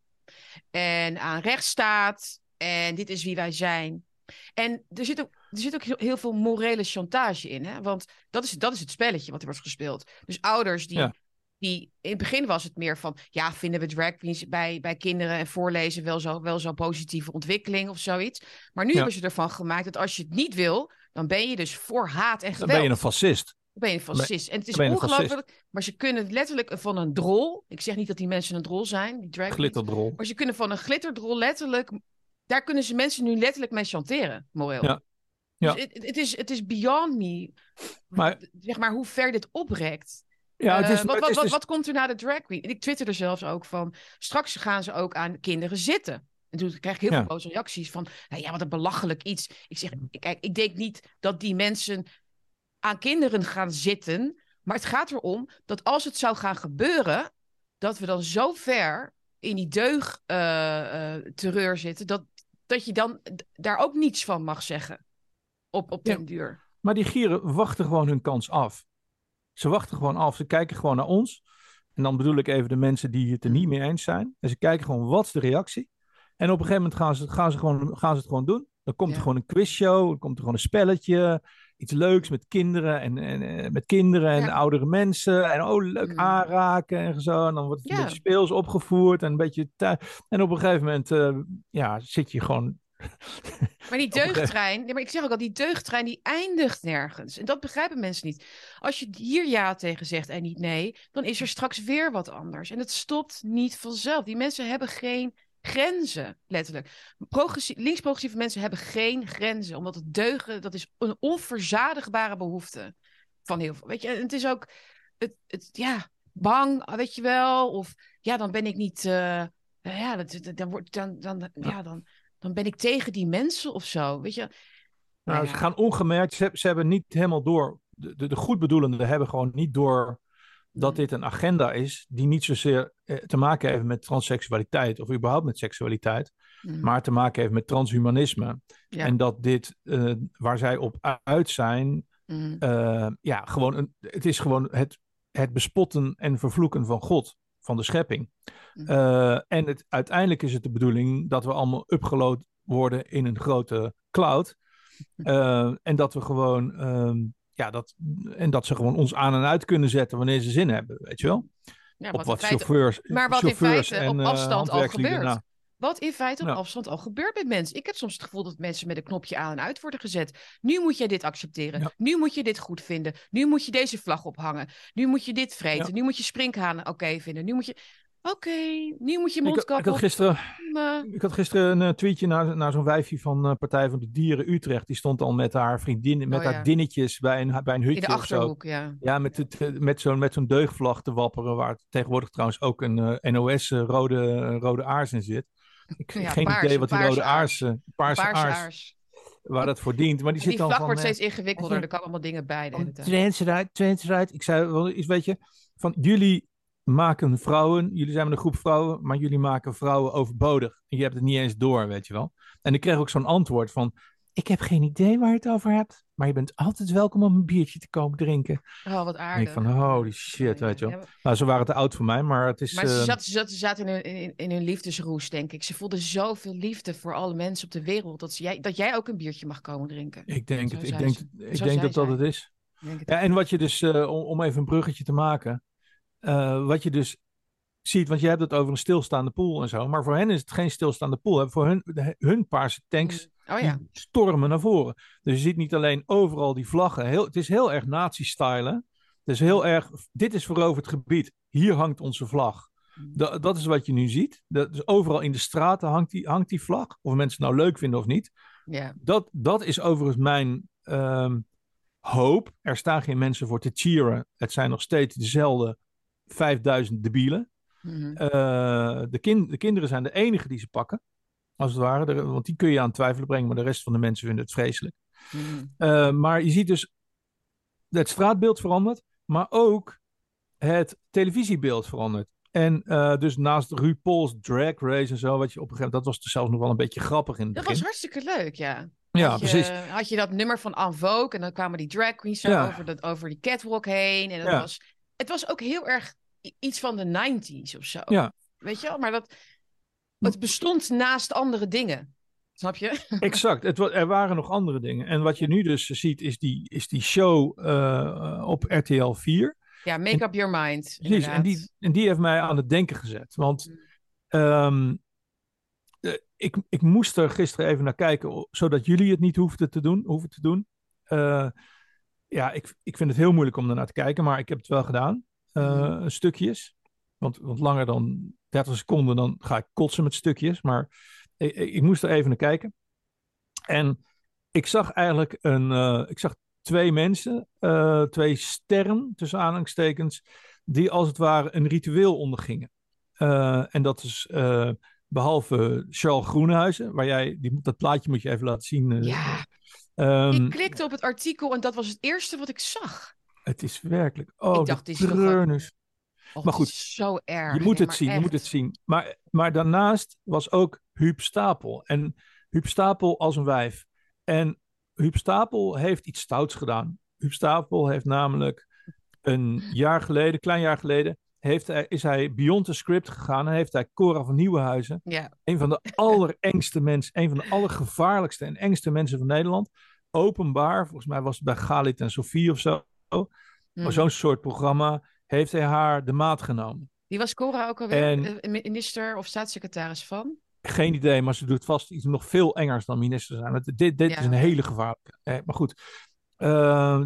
En aan rechtsstaat. En dit is wie wij zijn. En er zit ook, er zit ook heel veel morele chantage in. Hè? Want dat is, dat is het spelletje wat er wordt gespeeld. Dus ouders die ja die, in het begin was het meer van, ja, vinden we drag queens bij, bij kinderen en voorlezen wel zo, wel zo'n positieve ontwikkeling of zoiets. Maar nu ja. hebben ze ervan gemaakt dat als je het niet wil, dan ben je dus voor haat en geweld. Dan ben je een fascist. Dan ben je een fascist. En het is ongelooflijk, maar ze kunnen letterlijk van een drol, ik zeg niet dat die mensen een drol zijn, die drag Glitterdrol. Maar ze kunnen van een glitterdrol letterlijk, daar kunnen ze mensen nu letterlijk mee chanteren, moreel. Ja. Ja. Dus het, het, is, het is beyond me, maar, zeg maar, hoe ver dit oprekt. Ja, het is, uh, wat, wat, is wat, dus... wat komt er na de drag queen? Ik twitterde zelfs ook van, straks gaan ze ook aan kinderen zitten. En toen krijg ik heel Ja. veel boze reacties van, nou ja, wat een belachelijk iets. Ik zeg, kijk, ik denk niet dat die mensen aan kinderen gaan zitten. Maar het gaat erom dat als het zou gaan gebeuren, dat we dan zo ver in die deug eh, eh, terreur zitten, dat, dat je dan daar ook niets van mag zeggen. Op, op Ja. den duur. Maar die gieren wachten gewoon hun kans af. Ze wachten gewoon af. Ze kijken gewoon naar ons. En dan bedoel ik even de mensen die het er niet mee eens zijn. En ze kijken gewoon, wat is de reactie? En op een gegeven moment gaan ze, gaan ze, gewoon, gaan ze het gewoon doen. Dan komt Ja. er gewoon een quizshow. Dan komt er gewoon een spelletje. Iets leuks met kinderen en, en, eh, met kinderen en Ja. oudere mensen. En oh, leuk Mm. aanraken en zo. En dan wordt het een beetje speels opgevoerd. En een beetje En op een gegeven moment eh, ja, zit je gewoon... Maar die deugdtrein, nee, maar ik zeg ook al, die deugdtrein die eindigt nergens. En dat begrijpen mensen niet. Als je hier ja tegen zegt en niet nee, dan is er straks weer wat anders. En het stopt niet vanzelf. Die mensen hebben geen grenzen, letterlijk. Progressie- links-progressieve mensen hebben geen grenzen, omdat het deugen, dat is een onverzadigbare behoefte van heel veel. Weet je, en het is ook, het, het, ja, bang, weet je wel, of ja, dan ben ik niet, eh, ja, dat, dat- dan, wordt, dan, dan, ja, dan, dan ben ik tegen die mensen of zo, weet je. Nou, Nou ze gaan ongemerkt. Ze, ze hebben niet helemaal door. De, de, de goedbedoelenden hebben gewoon niet door dat Mm. dit een agenda is die niet zozeer eh, te maken heeft met transseksualiteit of überhaupt met seksualiteit, Mm. maar te maken heeft met transhumanisme. Ja. En dat dit, eh, waar zij op uit zijn, Mm. eh, ja, gewoon een, het is gewoon het, het bespotten en vervloeken van God, van de schepping. En het, uiteindelijk is het de bedoeling dat we allemaal upgeload worden in een grote cloud. En dat we gewoon, ehm, ja, dat, en dat ze gewoon ons aan en uit kunnen zetten wanneer ze zin hebben, weet je wel? Ja, op wat feite, chauffeurs, maar wat in feite en op eh, afstand al gebeurt. na. Wat in feite op Ja. afstand al gebeurt met mensen. Ik heb soms het gevoel dat mensen met een knopje aan en uit worden gezet. Nu moet jij dit accepteren. Ja. Nu moet je dit goed vinden. Nu moet je deze vlag ophangen. Nu moet je dit vreten. Ja. Nu moet je sprinkhanen oké vinden. Nu moet je... Oké, nu moet je Ik, ik mondkap had gisteren, ik had gisteren een eh, tweetje naar, naar zo'n wijfje van eh, Partij van de Dieren Utrecht. Die stond al met haar vriendin, met Oh, haar ja. dinnetjes bij een, bij een In hutje de of zo. achterhoek, ja. Ja, met, het, eh, met zo'n met zo'n deugvlag te wapperen, waar tegenwoordig trouwens ook een eh, NOS eh, rode, rode aars in zit. Ik heb Ja, geen paars, idee wat die rode aars, paarse, Paarse aars, aars. waar dat voor dient. Maar die zit die dan vlag van... wordt steeds ingewikkelder. Er komen allemaal dingen bij trans eruit, eruit. Ik zei wel eens, weet je, van jullie maken vrouwen, jullie zijn met een groep vrouwen, maar jullie maken vrouwen overbodig. En je hebt het niet eens door, weet je wel. En ik kreeg ook zo'n antwoord van, ik heb geen idee waar je het over hebt, maar je bent altijd welkom om een biertje te komen drinken. Oh, wat En aardig. ik van, holy shit, Ja, weet je wel. ja. Nou, ze waren te oud voor mij, maar het is... Maar ze eh, zaten, ze zaten, ze zaten in, hun, in, in hun liefdesroes, denk ik. Ze voelden zoveel liefde voor alle mensen op de wereld. Dat, ze, jij, dat jij ook een biertje mag komen drinken. ik denk, het, ik denk, ik denk dat dat het is. Ja, en wat je dus, eh, om, om even een bruggetje te maken, eh, wat je dus ziet, want je hebt het over een stilstaande pool en zo, maar voor hen is het geen stilstaande pool. hè. Voor hun, hun paarse tanks Oh ja. stormen naar voren. Dus je ziet niet alleen overal die vlaggen, heel, het is heel erg nazi-style. Het is heel erg, dit is veroverd gebied, hier hangt onze vlag. Da- dat is wat je nu ziet. Dat, dus overal in de straten hangt die, hangt die vlag, of mensen het nou leuk vinden of niet. ja. Dat, dat is overigens mijn ehm, hoop. Er staan geen mensen voor te cheeren. Het zijn nog steeds dezelfde 5000 debielen. Mhm. Eh, de, kin- de kinderen zijn de enige die ze pakken, als het ware. De- want die kun je aan het twijfelen brengen, maar de rest van de mensen vinden het vreselijk. Mhm. Eh, maar je ziet dus het straatbeeld verandert, maar ook het televisiebeeld verandert. En eh, dus naast RuPaul's Drag Race en zo, wat je op een gegeven moment, dat was dus zelfs nog wel een beetje grappig in het Dat begin. was hartstikke leuk, ja. ja, had je, precies. Had je dat nummer van En Vogue en dan kwamen die drag queens zo Ja. over, dat, over die catwalk heen. En dat Ja. was, het was ook heel erg iets van de 90s of zo. Ja. Weet je wel? Maar dat, het bestond naast andere dingen. Snap je? Exact, het, er waren nog andere dingen. En wat je nu dus ziet, is die, is die show eh, op RTL 4. Ja, make up your mind. Precies, en die, en die heeft mij aan het denken gezet. Want ehm, eh, ik, ik moest er gisteren even naar kijken, zodat jullie het niet hoefden te doen. Hoeven te doen. Eh, ja, ik, ik vind het heel moeilijk om ernaar te kijken, maar ik heb het wel gedaan. eh, Mhm. Stukjes. Want, want langer dan 30 seconden, dan ga ik kotsen met stukjes. Maar ik, ik, moest er even naar kijken. En ik zag eigenlijk een, eh, ik zag twee mensen, eh, twee sterren tussen aanhalingstekens, die als het ware een ritueel ondergingen. En dat is eh, behalve Charles Groenhuizen, waar jij, die, moet- dat plaatje moet je even laten zien. Ja, ehm, ik klikte op het artikel en dat was het eerste wat ik zag. het is werkelijk. Oh, Ik dacht, dit is. Oh, Maar het goed, is zo erg. Je moet Nee, het zien, je moet het zien. Maar, maar daarnaast was ook Huub Stapel. En Huub Stapel als een wijf. En Huub Stapel heeft iets stouts gedaan. Huub Stapel heeft namelijk een jaar geleden, klein jaar geleden, heeft hij, is hij beyond the script gegaan en heeft hij Cora van Nieuwenhuizen, Ja, een van de allerengste mensen, een van de allergevaarlijkste en engste mensen van Nederland, openbaar, volgens mij was het bij Galit en Sofie of zo, hm. zo'n soort programma, heeft hij haar de maat genomen. Die was Cora ook alweer En- eh, minister of staatssecretaris van? Geen idee, maar ze doet vast iets nog veel engers dan minister zijn. Het- Dit, dit Ja. is een hele gevaarlijke. Eh, maar goed,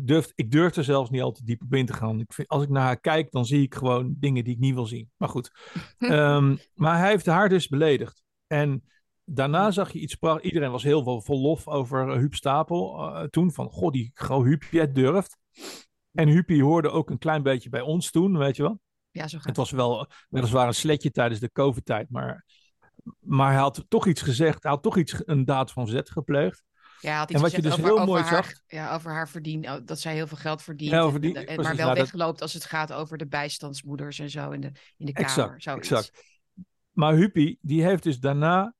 durft, ik durf er zelfs niet al te diep op in te gaan. Ik vind, als ik naar haar kijk, dan zie ik gewoon dingen die ik niet wil zien. Maar goed. Ehm, maar hij heeft haar dus beledigd. En daarna zag je iets prachtigs. Iedereen was heel veel vol lof over uh, Huub Stapel eh, toen. Van, goh, die goh, Huub, jij durft. En Huubie hoorde ook een klein beetje bij ons toen, weet je wel. Ja, zo gaat Het was wel weliswaar een sletje tijdens de COVID-tijd, maar, maar hij had toch iets gezegd. Hij had toch iets, een daad van zet gepleegd. Ja, had En iets wat je gezegd dus over, heel over mooi haar, zag- Ja, over haar verdien, oh, dat zij heel veel geld verdient. Ja, over en- die- en- maar wel nou, wegloopt als het gaat over de bijstandsmoeders en zo in de, in de kamer. Exact, exact. Maar Huppie, die heeft dus daarna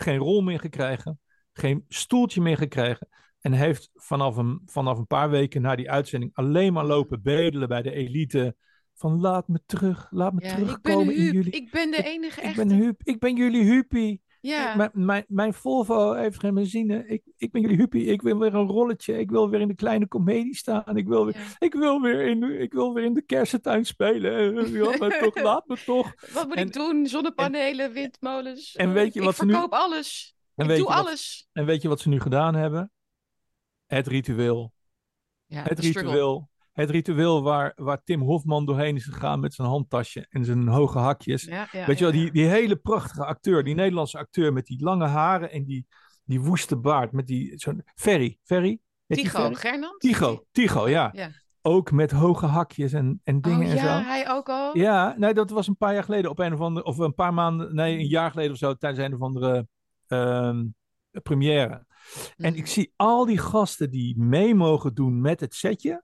geen rol meer gekregen, geen stoeltje meer gekregen. En heeft vanaf een, vanaf een paar weken na die uitzending alleen maar lopen bedelen bij de elite. Van laat me terug, laat me Ja, ik ben terugkomen in jullie. ik ben de enige ik echte. ben Huub, ik ben jullie Huppie. Ja. Mijn, Volvo heeft geen benzine. Ik, ik ben jullie huppie. Ik wil weer een rolletje. Ik wil weer in de kleine komedie staan. Ik wil weer, Ja. ik wil weer, in, ik wil weer in de kersentuin spelen. Laat me toch, laat me toch. Wat moet En- ik doen? Zonnepanelen, windmolens. en Eh, weet je ik wat ze nu- verkoop alles. En ik weet, doe je wat, alles. en weet je wat ze nu gedaan hebben? Het ritueel. Ja, Het struggle. Het ritueel waar, waar Tim Hofman doorheen is gegaan met zijn handtasje en zijn hoge hakjes. Ja, ja, Weet je ja, wel, ja. die, die hele prachtige acteur, die Nederlandse acteur met die lange haren en die, die woeste baard. Met die, zo'n Ferry, Ferry? Ferry? Gernand? Tycho, Tycho, ja. Ja. Ook met hoge hakjes en, en dingen Oh en ja, zo. hij ook al? Ja, nee, dat was een paar jaar geleden op een of andere, of een paar maanden, nee, een jaar geleden of zo, tijdens een of andere ehm, première. En Mhm. ik zie al die gasten die mee mogen doen met het setje,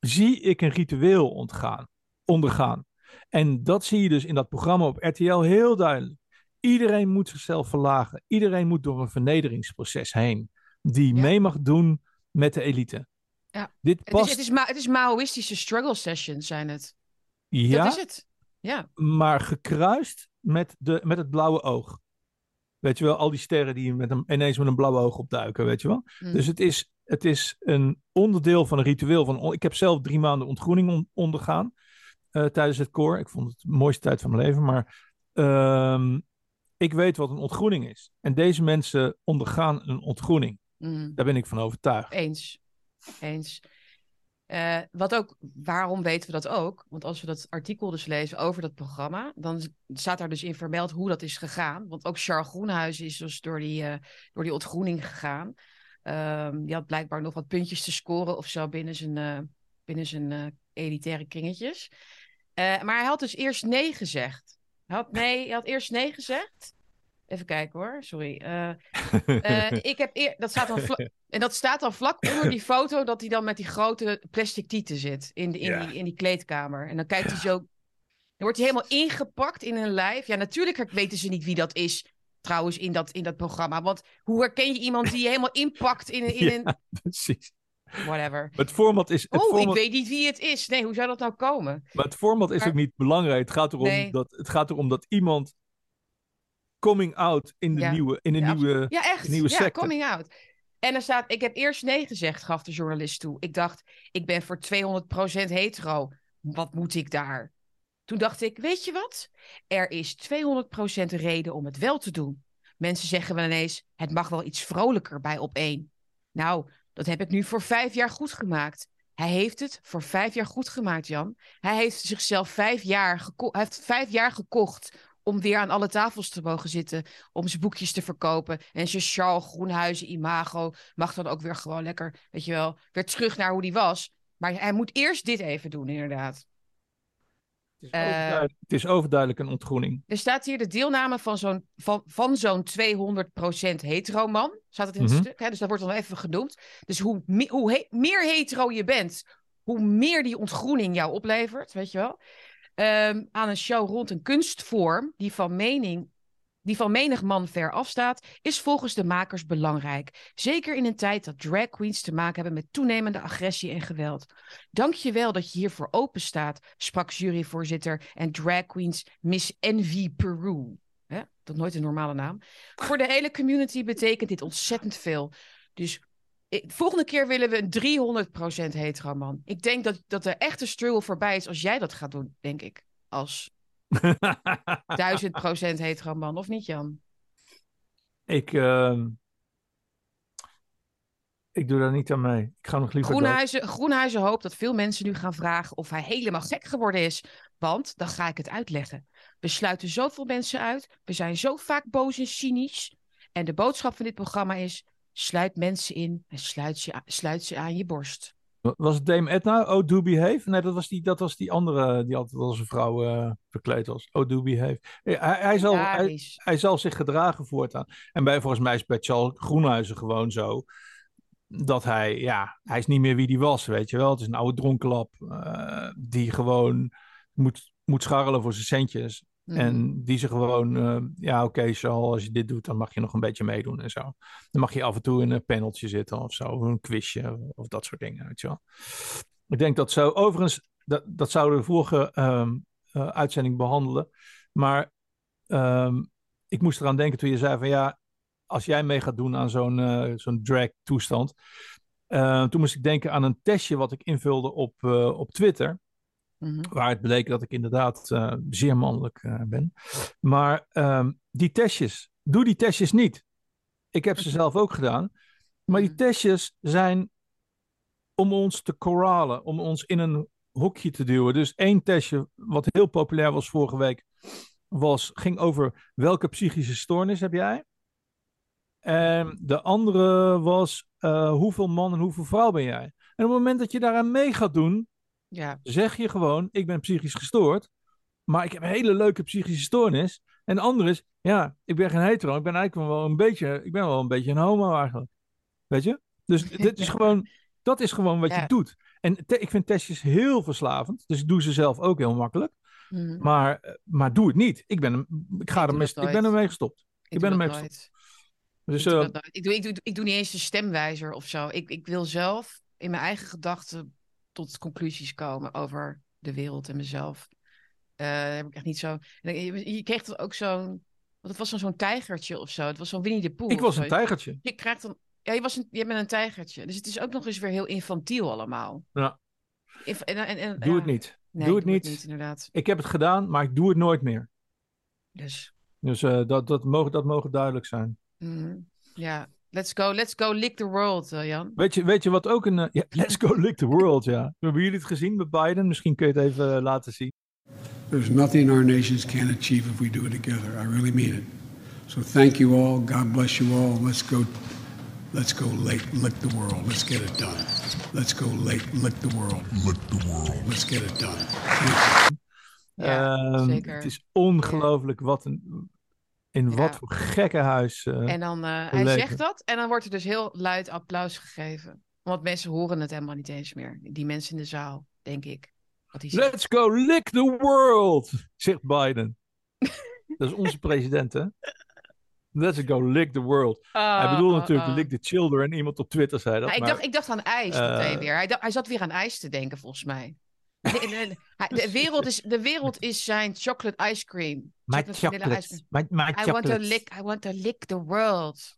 zie ik een ritueel ontgaan, ondergaan. En dat zie je dus in dat programma op RTL heel duidelijk. Iedereen moet zichzelf verlagen. Iedereen moet door een vernederingsproces heen. Die Ja. mee mag doen met de elite. Ja. Dit Het is, past, het, is het is Maoïstische struggle sessions zijn het. ja, Dat is het. Ja. maar gekruist met, de, met het blauwe oog. Weet je wel, al die sterren die met een, ineens met een blauwe oog opduiken, weet je wel. Mm. Dus het is, het is een onderdeel van een ritueel. Van, ik heb zelf drie maanden ontgroening on- ondergaan eh, tijdens het koor. Ik vond het de mooiste tijd van mijn leven. Maar ehm, ik weet wat een ontgroening is. En deze mensen ondergaan een ontgroening. Mm. Daar ben ik van overtuigd. Eens. Eens. Eh, wat ook, waarom weten we dat ook? Want als we dat artikel dus lezen over dat programma, dan staat daar dus in vermeld hoe dat is gegaan. Want ook Charles Groenhuis is dus door die, eh, door die ontgroening gegaan. Ehm, die had blijkbaar nog wat puntjes te scoren of zo binnen zijn, eh, binnen zijn eh, elitaire kringetjes. Eh, maar hij had dus eerst nee gezegd. Hij had, nee, hij had eerst nee gezegd. Even kijken hoor, sorry. Ik heb eer, dat staat dan en dat staat dan vlak onder die foto dat hij dan met die grote plastic tieten zit in, de, in, die, in die kleedkamer. En dan kijkt hij zo. Dan wordt hij helemaal ingepakt in een lijf. Ja, natuurlijk weten ze niet wie dat is. Trouwens, in dat, in dat programma. Want hoe herken je iemand die je helemaal inpakt in, een- in Ja. een. Precies. Whatever. Het format is, het Oh, format, ik weet niet wie het is. Nee, hoe zou dat nou komen? maar het format is Maar- ook niet belangrijk. Het gaat erom, Nee. dat, het gaat erom dat iemand coming out in de Ja. nieuwe, in een Ja, nieuwe Ja, echt. nieuwe ja, coming out. En er staat, ik heb eerst nee gezegd, gaf de journalist toe. Ik dacht, ik ben voor 200% hetero. Wat moet ik daar? Toen dacht ik, weet je wat? Er is 200% reden om het wel te doen. Mensen zeggen wel ineens, het mag wel iets vrolijker bij op één. Nou, dat heb ik nu voor vijf jaar goed gemaakt. Hij heeft het voor vijf jaar goed gemaakt, Jan. Hij heeft zichzelf vijf jaar, geko- heeft vijf jaar gekocht om weer aan alle tafels te mogen zitten om zijn boekjes te verkopen. En zijn Charles Groenhuizen imago mag dan ook weer gewoon lekker, weet je wel, weer terug naar hoe die was. Maar hij moet eerst dit even doen, inderdaad. Het is, Eh, overduidelijk, het is overduidelijk een ontgroening. Er staat hier de deelname van zo'n, van, van zo'n 200% hetero man. Staat het in het Mhm. stuk, hè? dus dat wordt dan even genoemd. Dus hoe, hoe he- meer hetero je bent, hoe meer die ontgroening jou oplevert, weet je wel. Ehm, aan een show rond een kunstvorm die van mening die van menig man ver afstaat, is volgens de makers belangrijk. Zeker in een tijd dat drag queens te maken hebben met toenemende agressie en geweld. Dank je wel dat je hiervoor open staat, sprak juryvoorzitter en drag queens Miss Envy Peru. Hè? Dat nooit een normale naam. Voor de hele community betekent dit ontzettend veel. Dus ik- volgende keer willen we een 300% hetero man. Ik denk dat, dat de echte struggle voorbij is als jij dat gaat doen, denk ik. Als 1000% hetero man, of niet Jan? ik, ehm, ik doe daar niet aan mee. Ik ga nog liever. Groenhuizen, Groenhuizen hoopt dat veel mensen nu gaan vragen of hij helemaal gek geworden is. Want, dan ga ik het uitleggen. We sluiten zoveel mensen uit. We zijn zo vaak boos en cynisch. En de boodschap van dit programma is: sluit mensen in en sluit sluit ze aan je borst. Was het Dame Edna? Oh, do behave? Nee, dat was die, dat was die andere die altijd als een vrouw eh, verkleed was. Oh, do behave. Hij, hij, zal, hij, hij zal zich gedragen voortaan. En bij, volgens mij is bij Charles Groenhuizen gewoon zo. Dat hij, ja, hij is niet meer wie die was, weet je wel. Het is een oude dronkenlap. eh, die gewoon moet, moet scharrelen voor zijn centjes. Mhm. En die ze gewoon, eh, ja oké Charles, als je dit doet, dan mag je nog een beetje meedoen en zo. Dan mag je af en toe in een paneltje zitten of zo, of een quizje of dat soort dingen, weet je wel. Ik denk dat zo, overigens, dat, dat zouden we de vorige ehm, eh, uitzending behandelen. Maar ehm, ik moest eraan denken toen je zei van ja, als jij mee gaat doen aan zo'n uh, zo'n drag toestand. Uh, toen moest ik denken aan een testje wat ik invulde op, uh, op Twitter. Mm-hmm. Waar het bleek dat ik inderdaad zeer mannelijk ben. Maar um, die testjes, doe die testjes niet. Ik heb ze zelf ook gedaan. Maar die testjes zijn om ons te corralen, om ons in een hokje te duwen. Dus één testje, wat heel populair was vorige week, was, ging over welke psychische stoornis heb jij? En de andere was uh, hoeveel man en hoeveel vrouw ben jij? En op het moment dat je daaraan mee gaat doen, ja. zeg je gewoon: ik ben psychisch gestoord, maar ik heb een hele leuke psychische stoornis. En de andere is: ja, ik ben geen hetero, ik ben eigenlijk wel een beetje, ik ben wel een beetje een homo eigenlijk. Weet je? Dus dit is gewoon, dat is gewoon wat je doet. En ik vind testjes heel verslavend, dus ik doe ze zelf ook heel makkelijk. Mm. Maar, eh, maar doe het niet. Ik ben, ik ga ik ermee, ik ben ermee gestopt. Ik, ik ben ermee gestopt. Dus, ik, doe uh, ik, doe, ik, doe, ik doe niet eens de stemwijzer of zo. Ik, ik wil zelf in mijn eigen gedachten tot conclusies komen over de wereld en mezelf. Uh, heb ik echt niet zo. Je, je kreeg dan ook zo'n. Want het was zo'n tijgertje of zo. Het was zo'n Winnie de Pooh. Ik was een tijgertje. Je krijgt dan. Ja, je, was een, je bent een tijgertje. Dus het is ook nog eens weer heel infantiel allemaal. Ja. en, en, en, doe het niet. Nee, doe het niet. niet. inderdaad. Ik heb het gedaan, maar ik doe het nooit meer. Dus, dus uh, dat, dat, mogen, dat mogen duidelijk zijn. Mm, ja, let's go, let's go lick the world, uh, Jan. Weet je, weet je wat ook een... Uh, ja, let's go lick the world, ja. Hebben jullie het gezien met Biden? Misschien kun je het even laten zien. There's nothing our nations can achieve if we do it together. I really mean it. So thank you all. God bless you all. Let's go Let's go lick, lick the world. Let's get it done. Let's go lick, lick the world. Lick the world. Let's get it done. Ja, um, zeker. Het is ongelooflijk wat een, in ja. wat voor gekke huis. Uh, en dan, uh, hij zegt dat en dan wordt er dus heel luid applaus gegeven. Want mensen horen het helemaal niet eens meer. Die mensen in de zaal, denk ik. Let's go lick the world, zegt Biden. dat is onze president, hè? Let's go lick the world. hij oh, bedoelde oh, natuurlijk oh. lick the children. Iemand op Twitter zei dat. Maar, ik, dacht, ik dacht aan ijs uh, weer. Hij, hij zat weer aan ijs te denken, volgens mij. De, de, de, wereld, is, de wereld is zijn chocolate ice cream. My chocolate. My, my I, want to lick, I want to lick the world.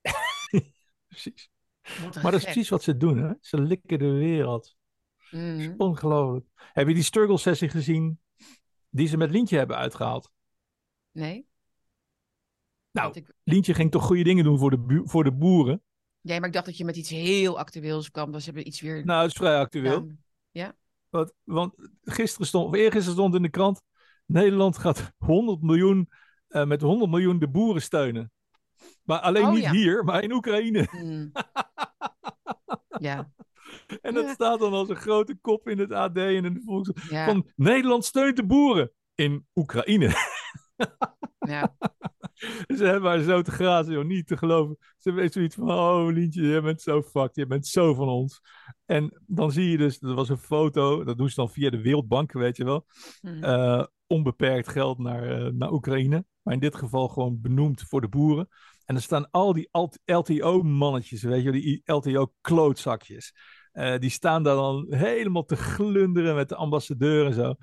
precies. Maar dat is precies wat ze doen, hè? Ze likken de wereld. Mm. ongelooflijk. Heb je die struggle sessie gezien die ze met Lintje hebben uitgehaald? Nee. Nou, ik... Lientje ging toch goede dingen doen voor de, voor de boeren? Ja, maar ik dacht dat je met iets heel actueels kwam. Dus hebben iets weer... Nou, het is vrij actueel. Ja. Want, want gisteren stond, of eergisteren stond in de krant... Nederland gaat 100 miljoen, uh, met 100 miljoen de boeren steunen. Maar alleen oh, niet hier, maar in Oekraïne. Mm. ja. En dat staat dan als een grote kop in het AD en in de volks... Van Nederland steunt de boeren in Oekraïne. ja. Ze hebben haar zo te grazen, joh, niet te geloven. Ze weet zoiets van, oh Lientje, je bent zo fucked, je bent zo van ons. En dan zie je dus, er was een foto, dat doen ze dan via de Wereldbank, weet je wel. Hmm. Uh, onbeperkt geld naar, uh, naar Oekraïne. Maar in dit geval gewoon benoemd voor de boeren. En er staan al die LTO-mannetjes, weet je, die LTO-klootzakjes. Uh, die staan daar dan helemaal te glunderen met de ambassadeur en zo.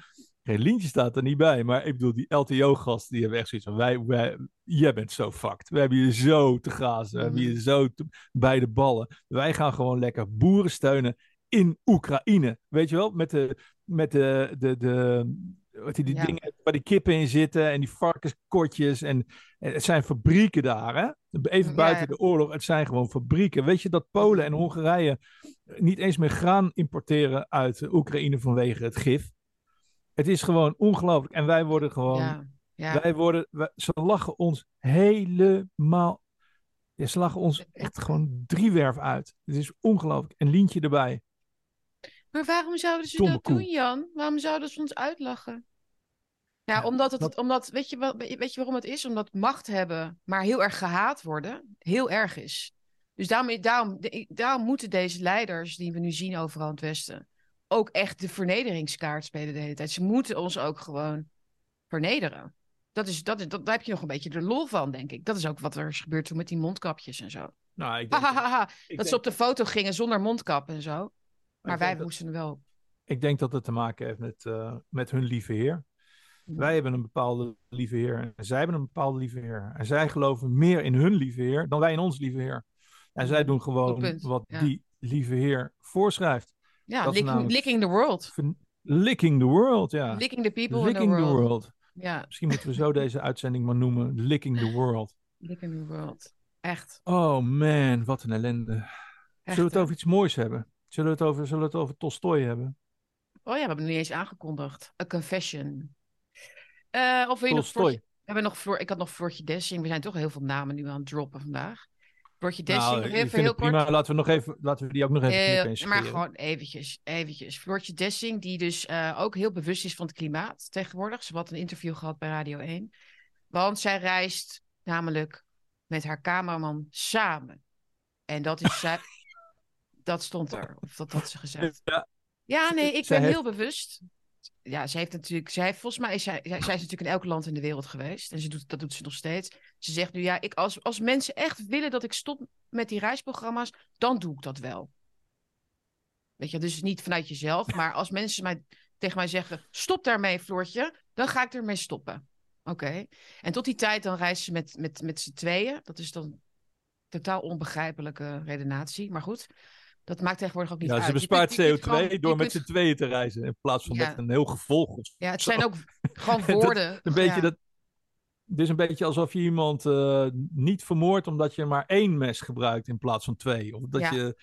Geen Lientje staat er niet bij, maar ik bedoel, die LTO-gasten, die hebben echt zoiets van, wij, wij, jij bent zo fucked. We hebben je zo te gazen, we hebben je mhm. zo bij de ballen. Wij gaan gewoon lekker boeren steunen in Oekraïne. Weet je wel, met de, met de, de, de, wat die, die dingen waar die kippen in zitten en die varkenskortjes. En, en het zijn fabrieken daar, hè? Even buiten de oorlog, het zijn gewoon fabrieken. Weet je dat Polen en Hongarije niet eens meer graan importeren uit Oekraïne vanwege het gif? Het is gewoon ongelooflijk. En wij worden gewoon. Ja, ja. Wij worden. ze lachen ons helemaal. Ja, ze lachen ons echt gewoon driewerf uit. Het is ongelooflijk. En Lientje erbij. Maar waarom zouden ze dat doen, Jan? Waarom zouden ze ons uitlachen? Ja, omdat het, omdat, weet je, wel, weet je waarom het is? Omdat macht hebben, maar heel erg gehaat worden, heel erg is. Dus daarom, daarom, daarom moeten deze leiders die we nu zien overal in het Westen, ook echt de vernederingskaart spelen de hele tijd. Ze moeten ons ook gewoon vernederen. Dat is, dat is, dat, daar heb je nog een beetje de lol van, denk ik. Dat is ook wat er is gebeurd toen met die mondkapjes en zo. Nou, ik denk dat, ze op de foto gingen zonder mondkap en zo. Maar wij moesten wel. Ik denk dat het te maken heeft met, uh, met hun lieve heer. Wij hebben een bepaalde lieve Heer en zij hebben een bepaalde lieve Heer. En zij geloven meer in hun lieve Heer dan wij in ons lieve Heer. En zij doen gewoon wat ja. die lieve Heer voorschrijft. Ja, licking, namelijk- licking the world. Licking the world, ja. Licking the people Licking in the world. Ja, Misschien moeten we zo deze uitzending maar noemen. Licking the world. licking the world. Echt. Oh man, wat een ellende. echt Zullen we het over iets moois hebben? Zullen we het over, zullen we het over Tolstoy hebben? Oh ja, we hebben het niet eens aangekondigd. A confession. Eh, of wil je nog. Floortje- hebben nog Floor, ik had nog Floortje Dessing. We zijn toch heel veel namen nu aan het droppen vandaag. Dessing, Nou, nog ik even heel prima. kort. Laten we, nog even, laten we die ook nog even en maar gewoon eventjes, eventjes. Floortje Dessing, die dus eh, ook heel bewust is van het klimaat tegenwoordig. Ze had een interview gehad bij Radio 1. Want zij reist namelijk met haar cameraman samen. En dat is zij... dat stond er, of dat had ze gezegd. Ja, Ja, nee, ik Zij ben heeft- heel bewust. Ja, zij heeft natuurlijk, zij heeft, volgens mij is zij, zij, zij is natuurlijk in elk land in de wereld geweest. En ze doet, dat doet ze nog steeds. Ze zegt nu, ja, ik, als, als mensen echt willen dat ik stop met die reisprogramma's, dan doe ik dat wel. Weet je, dus niet vanuit jezelf, maar als mensen mij, tegen mij zeggen, stop daarmee, Floortje, dan ga ik ermee stoppen. Oké. En tot die tijd dan reist ze met, met, met z'n tweeën. Dat is dan totaal onbegrijpelijke redenatie. Maar goed, dat maakt tegenwoordig ook niet ja, uit. ze Je bespaart kunt- je kunt CO2 gewoon- je door met kunt- z'n tweeën te reizen. In plaats van Ja. met een heel gevolg. Ja, het zijn ook gewoon Dat- woorden. Een beetje ja. dat. Het is een beetje alsof je iemand eh, niet vermoordt omdat je maar één mes gebruikt in plaats van twee. Of dat je.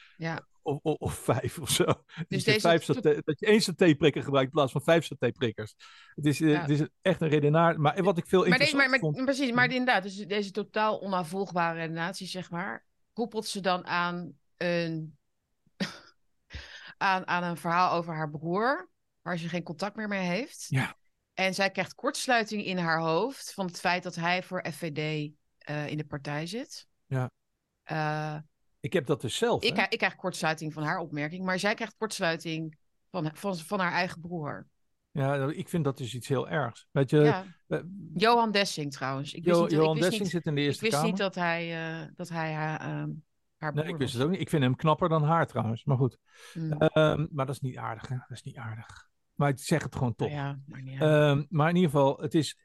Of, of, of vijf of zo. dat, je deze- vijf saté- dat je één saté-prikker gebruikt in plaats van vijf saté-prikkers. Het is, eh, Ja. het is echt een redenaar. Maar wat ik veel Maar, deze, interessant maar, maar, vond. precies, maar inderdaad, dus deze totaal onafvolgbare redenatie, zeg maar, koppelt ze dan aan een, aan, aan een verhaal over haar broer, waar ze geen contact meer mee heeft. Ja. En zij krijgt kortsluiting in haar hoofd van het feit dat hij voor FVD eh, in de partij zit. Ja. Eh, Ik heb dat dus zelf. ik, ik krijg kortsluiting van haar opmerking, maar zij krijgt kortsluiting van, van, van haar eigen broer. Ja, ik vind dat dus iets heel ergs. Weet je, ja. Johan Dessing trouwens. Ik wist Jo- niet, dat- Johan ik wist Dessing niet, zit in de ik Eerste wist Kamer. niet dat hij, eh, dat hij haar, ehm, haar broer Nee, ik wist het ook niet. Ik vind hem knapper dan haar trouwens. Maar goed. Hmm. Ehm, maar dat is niet aardig, hè? Dat is niet aardig. Maar ik zeg het gewoon toch. Nou ja, maar. Ehm, maar in ieder geval, het is.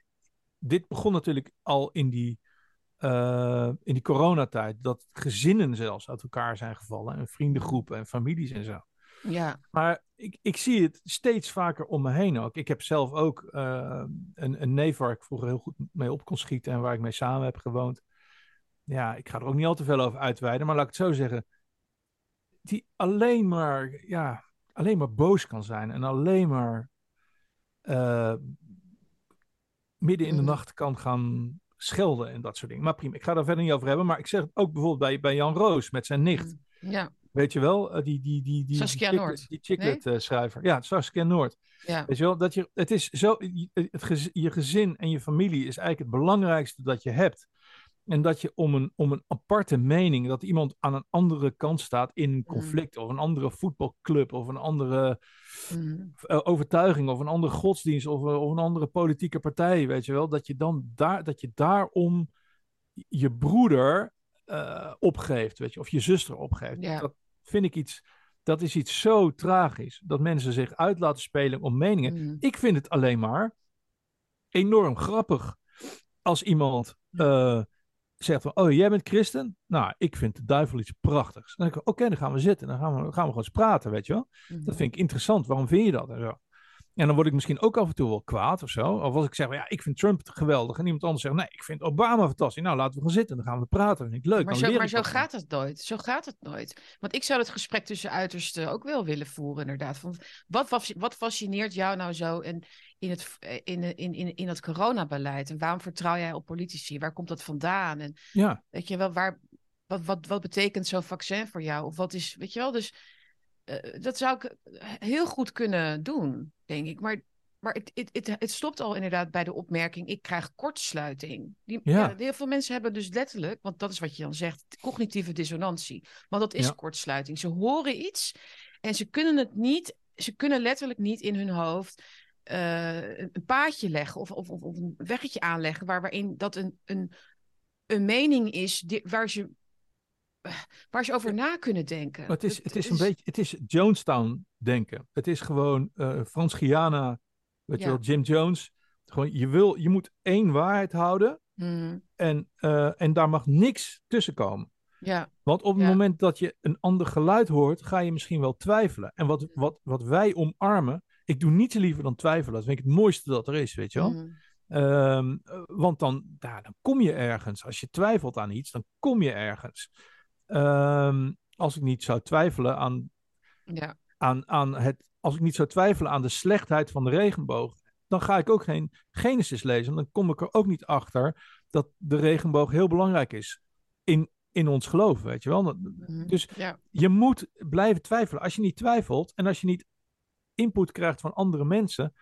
Dit begon natuurlijk al in die, eh, in die coronatijd. Dat gezinnen zelfs uit elkaar zijn gevallen. En vriendengroepen en families en zo. ja, Maar ik, ik zie het steeds vaker om me heen ook. Ik heb zelf ook eh, een, een neef waar ik vroeger heel goed mee op kon schieten. En waar ik mee samen heb gewoond. Ja, ik ga er ook niet al te veel over uitweiden. Maar laat ik het zo zeggen. Die alleen maar, ja, alleen maar boos kan zijn. En alleen maar eh, midden in de Mhm. nacht kan gaan schelden en dat soort dingen. Maar prima, ik ga daar verder niet over hebben. Maar ik zeg het ook bijvoorbeeld bij, bij Jan Roos met zijn nicht. ja, Weet je wel, eh, die, die, die, die, Saskia die, Noord. die Chicklet eh, schrijver. Ja, Saskia Noord. ja. Weet je wel, dat je, het is zo, het gez- je gezin en je familie is eigenlijk het belangrijkste dat je hebt. En dat je om een, om een aparte mening, dat iemand aan een andere kant staat in Mm. een conflict, of een andere voetbalclub, of een andere Mhm. eh, overtuiging, of een andere godsdienst, of, eh, of een andere politieke partij, weet je wel, dat je dan daar, dat je daarom je broeder eh, opgeeft, weet je, of je zuster opgeeft. Dat vind ik iets, dat is iets zo tragisch, dat mensen zich uit laten spelen om meningen. Mhm. Ik vind het alleen maar enorm grappig als iemand eh, zegt van, oh, jij bent christen? Nou, ik vind de duivel iets prachtigs. Dan denk ik, oké, dan gaan we zitten, dan gaan we, gaan we gewoon eens praten, weet je wel. Mhm. Dat vind ik interessant. Waarom vind je dat? En, zo. en dan word ik misschien ook af en toe wel kwaad of zo. Of als ik zeg, ja, ik vind Trump geweldig. En iemand anders zegt, nee, ik vind Obama fantastisch. Nou, laten we gaan zitten. Dan gaan we praten. Vind ik leuk. Maar zo, maar zo wat gaat het nooit. Zo gaat het nooit. Want ik zou het gesprek tussen uitersten ook wel willen voeren, inderdaad. Van wat, was- wat fascineert jou nou zo in, in, het, in, in, in, in het coronabeleid? En waarom vertrouw jij op politici? Waar komt dat vandaan? En Ja, weet je wel, waar, wat, wat, wat betekent zo'n vaccin voor jou? Of wat is, weet je wel, dus eh, dat zou ik heel goed kunnen doen, denk ik. Maar, maar het, het, het, het stopt al inderdaad bij de opmerking, ik krijg kortsluiting. Die, Ja. ja, heel veel mensen hebben dus letterlijk, want dat is wat je dan zegt, cognitieve dissonantie. Want dat is Ja. kortsluiting. Ze horen iets en ze kunnen het niet, ze kunnen letterlijk niet in hun hoofd eh, een paadje leggen of, of, of, een weggetje aanleggen waar, waarin dat een, een, een mening is die, waar, ze, waar ze over na kunnen denken. maar het is, het is een beetje, het is Jonestown denken. Het is gewoon eh Frans weet je wel, Jim Jones. Gewoon, je, wil, je moet één waarheid houden Mhm. en, eh, en daar mag niks tussen komen. Ja, Want op het Ja. moment dat je een ander geluid hoort, ga je misschien wel twijfelen. En wat, wat, wat wij omarmen, ik doe niets liever dan twijfelen. Dat vind ik het mooiste dat er is, weet je wel. Mhm. Ehm, eh, want dan, ja, dan kom je ergens. Als je twijfelt aan iets, dan kom je ergens. Ehm, als ik niet zou twijfelen aan, ja. aan, aan het, als ik niet zou twijfelen aan de slechtheid van de regenboog, dan ga ik ook geen Genesis lezen. Dan kom ik er ook niet achter dat de regenboog heel belangrijk is in, in ons geloof, weet je wel. Mhm. Dus ja. je moet blijven twijfelen. Als je niet twijfelt en als je niet input krijgt van andere mensen,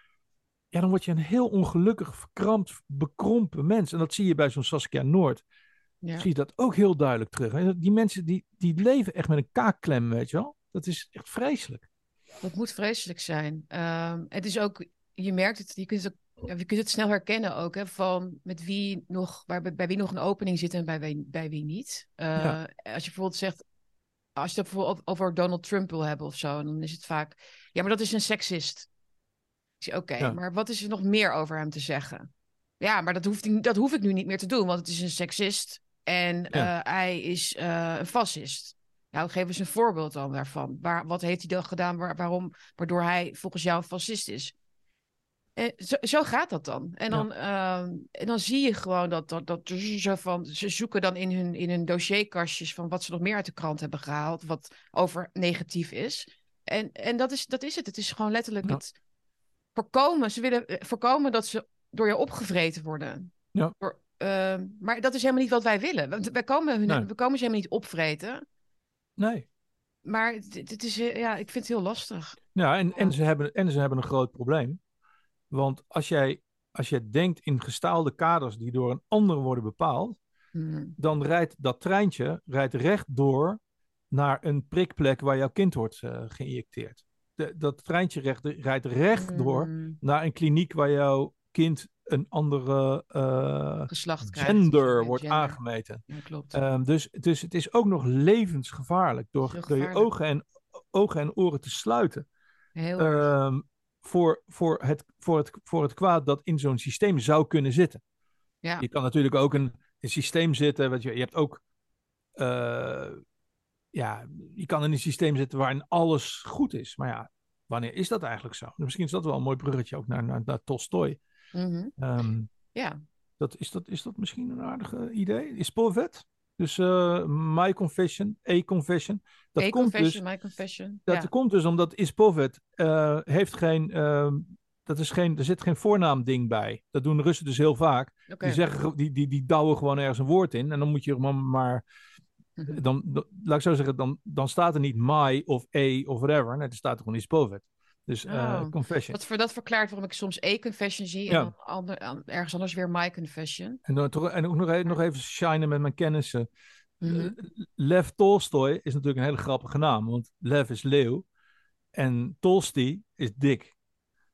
ja, dan word je een heel ongelukkig, verkrampt, bekrompen mens. En dat zie je bij zo'n Saskia Noord. Ja. Zie je dat ook heel duidelijk terug. En die mensen die, die leven echt met een kaakklem, weet je wel. Dat is echt vreselijk. Dat moet vreselijk zijn. Ehm, het is ook, je merkt het, je kunt het, ook- je kunt het snel herkennen ook, hè, van met wie nog, bij, bij wie nog een opening zit en bij wie, bij wie niet. Eh, Ja. Als je bijvoorbeeld zegt, als je het bijvoorbeeld over Donald Trump wil hebben of zo, dan is het vaak, ja, maar dat is een seksist. Oké, Ja. maar wat is er nog meer over hem te zeggen? Ja, maar dat, hoeft, dat hoef ik nu niet meer te doen, want het is een seksist en Ja. eh, hij is eh, een fascist. Nou, geef eens een voorbeeld dan daarvan. Waar, wat heeft hij dan gedaan waar, waarom, waardoor hij volgens jou een fascist is? En zo, zo gaat dat dan. En dan, ehm, en dan zie je gewoon dat, dat, dat zo van, ze zoeken dan in hun, in hun dossierkastjes van wat ze nog meer uit de krant hebben gehaald, wat over negatief is. En, en dat, is, dat is het. Het is gewoon letterlijk Ja. het voorkomen. Ze willen eh, voorkomen dat ze door je opgevreten worden. Ja. Door, ehm, maar dat is helemaal niet wat wij willen. Wij komen, hun, Nee. we komen ze helemaal niet opvreten. Nee. Maar het, het is, eh, ja, ik vind het heel lastig. Ja, en, en, ze hebben, en ze hebben een groot probleem. Want als jij, als jij denkt in gestaalde kaders die door een ander worden bepaald, Hmm. dan rijdt dat treintje rijdt recht door naar een prikplek waar jouw kind wordt eh, geïnjecteerd. De, dat treintje recht, rijdt recht door Hmm. naar een kliniek waar jouw kind een andere eh, Geslacht krijgt. gender wordt gender. aangemeten. Ja, klopt. Ehm, dus, dus het is ook nog levensgevaarlijk door, door je ogen en, ogen en oren te sluiten. heel ehm, voor, voor, het, voor, het, voor het kwaad dat in zo'n systeem zou kunnen zitten. Ja. Je kan natuurlijk ook een, een systeem zitten. Weet je, je hebt ook. eh, ja, je kan in een systeem zitten waarin alles goed is. Maar ja, wanneer is dat eigenlijk zo? Misschien is dat wel een mooi bruggetje ook naar, naar, naar Tolstoy. Mhm. Ehm, Ja. dat, is, dat, is dat misschien een aardige idee? Is Povet? Dus eh, My Confession, A Confession. Dat A komt dus confession, my confession. dat ja. komt dus omdat Ispovet eh heeft geen, ehm, dat is geen, er zit geen voornaamding bij. Dat doen de Russen dus heel vaak. Die, zeggen, ge- die, die, die douwen gewoon ergens een woord in. En dan moet je er maar, maar. Dan, dan- laat ik zo zeggen, dan, dan staat er niet my of a of whatever. Nee, er staat er gewoon Ispovet. Dus eh, Oh. confession. Dat, voor, dat verklaart waarom ik soms A-confession zie en Ja. dan ander, an- ergens anders weer my confession. En, dan, toch- en ook nog, e- nog even shinen met mijn kennissen. Mhm. Eh, Lev Tolstoy is natuurlijk een hele grappige naam. Want Lev is leeuw. En Tolstoy is dik.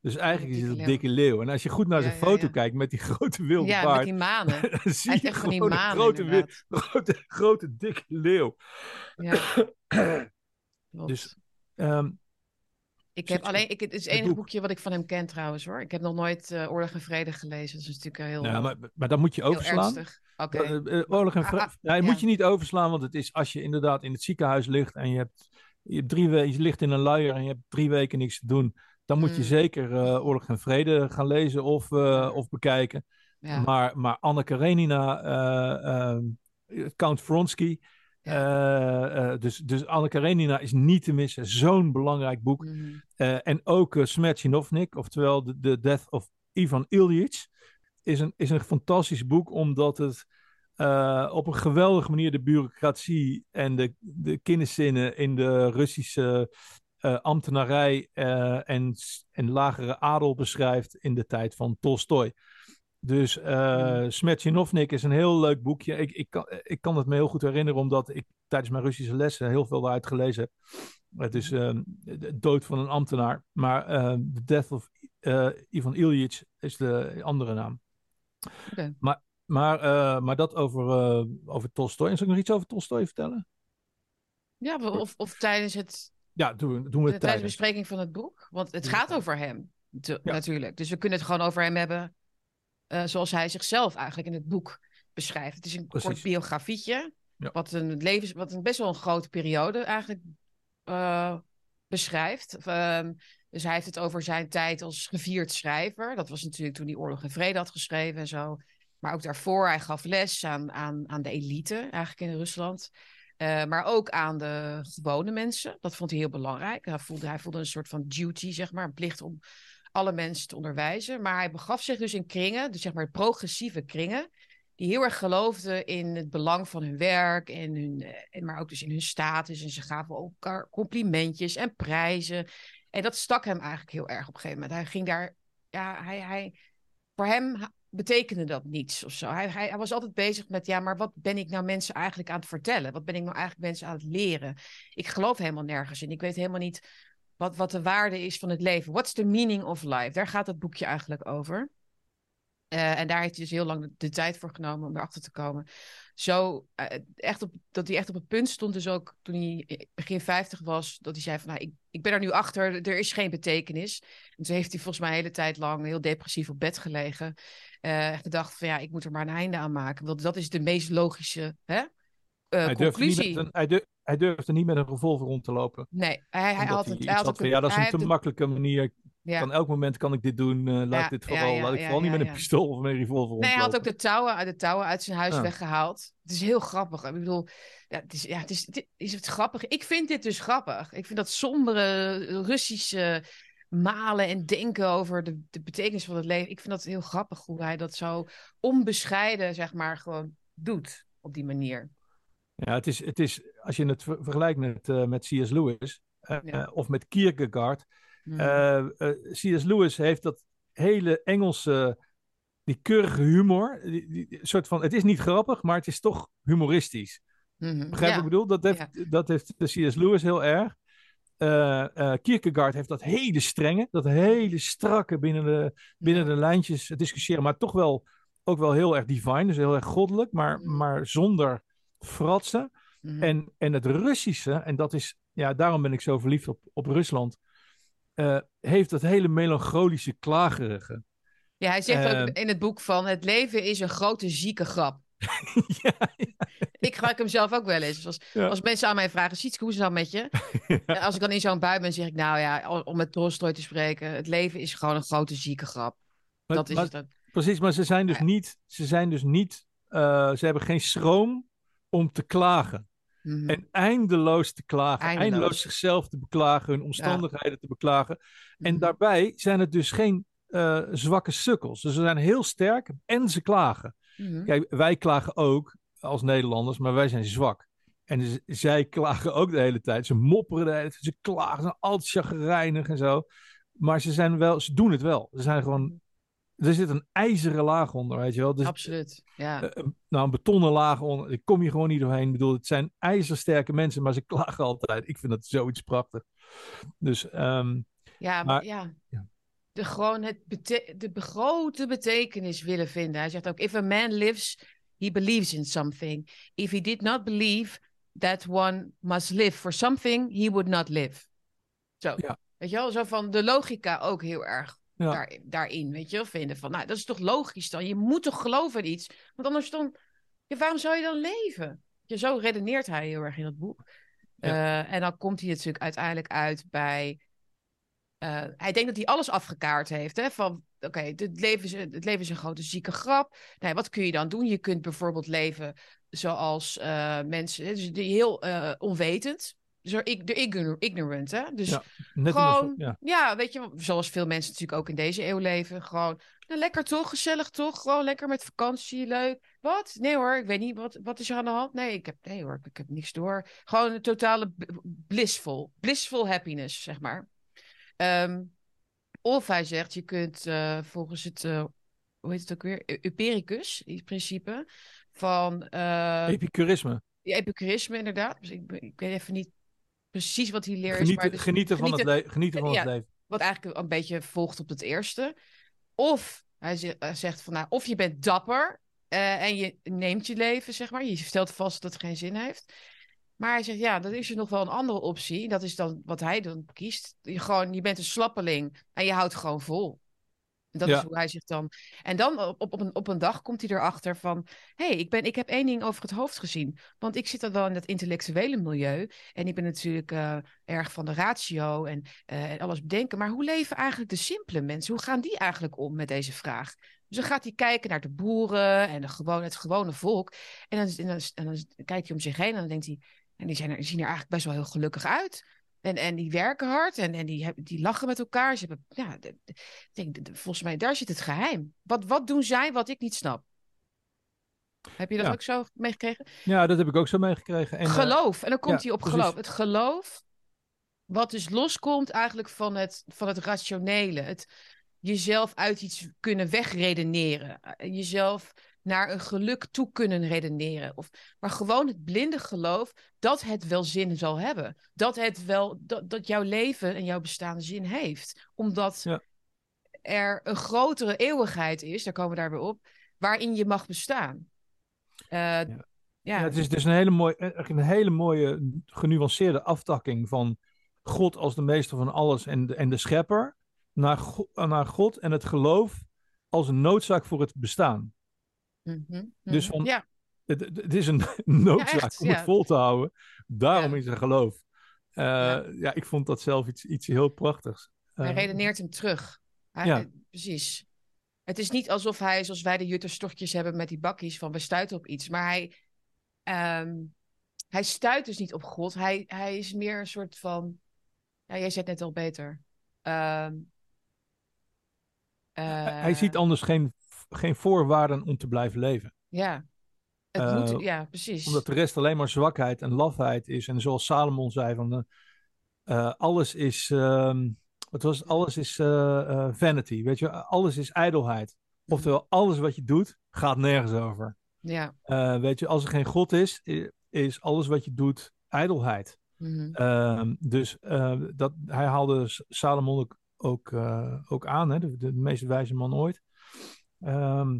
Dus eigenlijk is het een dikke leeuw. En als je goed naar Ja, zijn ja, foto ja. kijkt met die grote wilde ja, met baard. die manen. Hij dan zie heeft je van die gewoon een manen grote, grote, grote, dikke leeuw. Ja. Dus, Ehm, ik heb alleen, ik, het is het enige boek. boekje wat ik van hem ken trouwens hoor. Ik heb nog nooit eh, Oorlog en Vrede gelezen. Dat is natuurlijk heel, nou, maar, maar dat moet je overslaan. Oké. Eh, eh, oorlog en Ah, vrede. ah, Nee, ja. moet je niet overslaan, want het is als je inderdaad in het ziekenhuis ligt en je hebt, je hebt drie weken, je ligt in een luier en je hebt drie weken niks te doen, dan moet je Mm. zeker eh, Oorlog en Vrede gaan lezen of, eh, of bekijken. ja. Maar, maar Anne Karenina, eh, ehm, Count Vronsky, dus, dus Anne Karenina is niet te missen. Zo'n belangrijk boek. Mhm. En ook uh, Smerchinovnik, oftewel The, The Death of Ivan Ilyich, is een, is een fantastisch boek omdat het op een geweldige manier de bureaucratie en de, de kinderzinnen in de Russische eh, ambtenarij eh, en, en lagere adel beschrijft in de tijd van Tolstoy. Dus uh, Hmm. Smerchinovnik is een heel leuk boekje. Ik, ik, kan, ik kan het me heel goed herinneren, omdat ik tijdens mijn Russische lessen heel veel daaruit gelezen heb. Het is uh, de dood van een ambtenaar. Maar uh, The Death of uh, Ivan Ilyich is de andere naam. Okay. Maar, maar, uh, maar dat over, uh, over Tolstoy. En zal ik nog iets over Tolstoy vertellen? Ja, of, of tijdens het. Ja, doen, doen we het tijdens de bespreking van het boek. Want het gaat over hem, te, Ja. natuurlijk. Dus we kunnen het gewoon over hem hebben. eh, zoals hij zichzelf eigenlijk in het boek beschrijft. Het is een Precies. kort biografietje, Ja. wat een levens, wat een best wel een grote periode eigenlijk eh, beschrijft. Ehm, dus hij heeft het over zijn tijd als gevierd schrijver. Dat was natuurlijk toen hij Oorlog en Vrede had geschreven en zo. Maar ook daarvoor, hij gaf les aan, aan, aan de elite eigenlijk in Rusland. Eh, maar ook aan de gewone mensen. Dat vond hij heel belangrijk. Hij voelde, hij voelde een soort van duty, zeg maar, een plicht om alle mensen te onderwijzen. Maar hij begaf zich dus in kringen, dus zeg maar progressieve kringen, die heel erg geloofden in het belang van hun werk, en hun, eh, maar ook dus in hun status. En ze gaven elkaar complimentjes en prijzen. En dat stak hem eigenlijk heel erg op een gegeven moment. Hij ging daar, ja, hij, hij, voor hem betekende dat niets of zo. Hij, hij, hij was altijd bezig met, ja, maar wat ben ik nou mensen eigenlijk aan het vertellen? Wat ben ik nou eigenlijk mensen aan het leren? Ik geloof helemaal nergens in. Ik weet helemaal niet wat, wat de waarde is van het leven. What's the meaning of life? Daar gaat het boekje eigenlijk over. Eh, en daar heeft hij dus heel lang de, tijd voor genomen om erachter te komen. Zo, eh, echt op, dat hij echt op het punt stond, dus ook toen hij begin 50 was, dat hij zei van, nou, ik, ik ben er nu achter, er is geen betekenis. En toen heeft hij volgens mij een hele tijd lang heel depressief op bed gelegen. Eh, echt gedacht van, ja, ik moet er maar een einde aan maken. Want dat is de meest logische hè, eh, hij, conclusie. met een, hij, dur- hij durfde niet met een revolver rond te lopen. Nee, hij, hij had het. Hij had van, ja, dat is een te makkelijke manier. Ja. Kan elk moment kan ik dit doen. eh, laat Ja, dit vooral. ja, laat ik vooral niet met een pistool of een revolver Nee, hij had ook rondlopen. de touwen, uit de touwen uit zijn huis Ah. weggehaald. Het is heel grappig. Ik bedoel, ja, het is, ja, het is, het is het grappig. Ik vind dit dus grappig. Ik vind dat sombere Russische malen en denken over de, de betekenis van het leven. Ik vind dat heel grappig hoe hij dat zo onbescheiden, zeg maar, gewoon doet op die manier. Ja, het is, het is, als je het ver- vergelijkt met, eh, met C.S. Lewis eh, Ja. eh, of met Kierkegaard. Mhm. C.S. Lewis heeft dat hele Engelse, die keurige humor. Die, die, soort van, het is niet grappig, maar het is toch humoristisch. Mhm. Begrijp je Ja. wat ik bedoel? Dat heeft, dat heeft C.S. Lewis heel erg. Eh, Kierkegaard heeft dat hele strenge, dat hele strakke binnen de, binnen de lijntjes discussiëren, maar toch wel ook wel heel erg divine, dus heel erg goddelijk, maar, Mhm. maar zonder fratsen. Mhm. En, en het Russische, en dat is, ja, daarom ben ik zo verliefd op, op Rusland, eh, heeft dat hele melancholische, klagerige. Ja, hij zegt ook in het boek van het leven is een grote zieke grap. ja, Ik gebruik hem zelf ook wel eens. Als, Ja. als mensen aan mij vragen, Sietske, hoe is het nou met je? En als ik dan in zo'n bui ben, zeg ik, nou ja, om met Tolstoy te spreken, het leven is gewoon een grote zieke grap. maar- dat is maar- het. dan. Precies, maar ze zijn dus Ja. niet, ze zijn dus niet, eh, ze hebben geen schroom om te klagen. Mhm. En eindeloos te klagen, eindeloos, Eindeloos. zichzelf te beklagen, hun omstandigheden te beklagen. En Mhm. daarbij zijn het dus geen eh, zwakke sukkels. Dus ze zijn heel sterk en ze klagen. Mhm. Kijk, wij klagen ook als Nederlanders, maar wij zijn zwak. En zij klagen ook de hele tijd. Ze mopperen de hele tijd. Ze klagen, ze zijn altijd chagrijnig en zo. Maar ze, zijn wel, ze doen het wel. Ze zijn gewoon... Er zit een ijzeren laag onder, weet je wel. Dus, Absoluut, ja. eh, een- nou, een betonnen laag onder. Ik kom hier gewoon niet doorheen. Ik bedoel, het zijn ijzersterke mensen, maar ze klagen altijd. Ik vind dat zoiets prachtig. Dus ehm, ja, maar, maar- ja. ja. De, gewoon het bete- de grote betekenis willen vinden. Hij zegt ook, if a man lives, he believes in something. If he did not believe that one must live for something, he would not live. Zo, Ja. weet je wel? Zo van de logica ook heel erg Ja. daar, daarin, weet je wel? Vinden van, nou, dat is toch logisch dan? Je moet toch geloven in iets? Want anders dan, ja, waarom zou je dan leven? Ja, zo redeneert hij heel erg in het boek. Eh, en dan komt hij natuurlijk uiteindelijk uit bij eh, hij denkt dat hij alles afgekaart heeft. Hè? Van, oké, het, leven is, het leven is een grote zieke grap. Nee, wat kun je dan doen? Je kunt bijvoorbeeld leven zoals eh, mensen, dus die heel eh, onwetend. Er- ig- de ignor- ignorant, hè? Dus Ja, gewoon, de- ja. ja. weet je, zoals veel mensen natuurlijk ook in deze eeuw leven. Gewoon, nou, lekker toch, gezellig toch? Gewoon lekker met vakantie, leuk. Wat? Nee hoor, ik weet niet, wat, wat is er aan de hand? Nee, ik heb, nee hoor, ik heb niks door. Gewoon een totale b- blissful, blissful happiness, zeg maar. Ehm, of hij zegt, je kunt eh, volgens het, eh, hoe heet het ook weer? Eupericus, het principe van eh Epicurisme. epicurisme inderdaad. Dus ik, ik weet even niet precies wat hij leert. is, Genieten, maar dus genieten, van, het genieten- le- genieten van Ja. het leven. wat eigenlijk een beetje volgt op het eerste. Of hij zegt van, nou, of je bent dapper eh, en je neemt je leven, zeg maar. Je stelt vast dat het geen zin heeft. Maar hij zegt, ja, dan is er nog wel een andere optie. Dat is dan wat hij dan kiest. Je, gewoon, je bent een slappeling en je houdt gewoon vol. Dat Ja. is hoe hij zich dan. En dan op, op, een, op een dag komt hij erachter van: hé, hey, ik, ben, ik heb één ding over het hoofd gezien. Want ik zit dan wel in dat intellectuele milieu. En ik ben natuurlijk eh, erg van de ratio en, eh, en alles bedenken. Maar hoe leven eigenlijk de simpele mensen? Hoe gaan die eigenlijk om met deze vraag? Dus dan gaat hij kijken naar de boeren en de gewone, het gewone volk. En dan, en, dan, en dan kijkt hij om zich heen en dan denkt hij: en die, zijn er, zien er eigenlijk best wel heel gelukkig uit. En, en die werken hard en, en die, hebben- die lachen met elkaar. Ze hebben, ja, de- denk, de- de- volgens mij, daar zit het geheim. Wat, wat doen zij wat ik niet snap? Heb je dat Ja. ook zo meegekregen? Ja, dat heb ik ook zo meegekregen. En, eh, geloof. En dan komt ja, hij op precies. geloof. Het geloof, wat dus loskomt eigenlijk van het, van het rationele. Het jezelf uit iets kunnen wegredeneren. Eh, Jezelf naar een geluk toe kunnen redeneren. Of, maar gewoon het blinde geloof dat het wel zin zal hebben. Dat, het wel, dat, dat jouw leven en jouw bestaan zin heeft. Omdat Ja. er een grotere eeuwigheid is, daar komen we daar weer op, waarin je mag bestaan. Eh, ja. Ja, het is dus een hele, mooie, echt een hele mooie, genuanceerde aftakking van God als de meester van alles en de, en de schepper, naar, naar God en het geloof als een noodzaak voor het bestaan. Mhm, Dus mhm. van- ja, Het, het is een noodzaak echt, om ja. het vol te houden. Daarom is er geloof. Eh, Ja. ik vond dat zelf iets, iets heel prachtigs. hij Eh, redeneert hem terug. Hij- Ja. eh, precies. Het is niet alsof hij, zoals wij de jutterstochtjes hebben met die bakkies, van we stuiten op iets. Maar hij, ehm, hij stuit dus niet op God. Hij, hij is meer een soort van, ja, jij zei het net al beter. Ehm, hij- hij eh, ziet anders geen, geen voorwaarden om te blijven leven. Ja, het Eh, moet, ja, precies. Omdat de rest alleen maar zwakheid en lafheid is. En zoals Salomon zei, van, eh, eh, alles is, ehm, wat was het? alles is vanity. Weet je, alles is ijdelheid. Oftewel, alles wat je doet, gaat nergens over. Ja. Weet je, als er geen God is, is alles wat je doet ijdelheid. mhm. Ehm, dus dat, hij haalde Salomon ook, ook, ook aan, hè, de, de meest wijze man ooit. Ehm,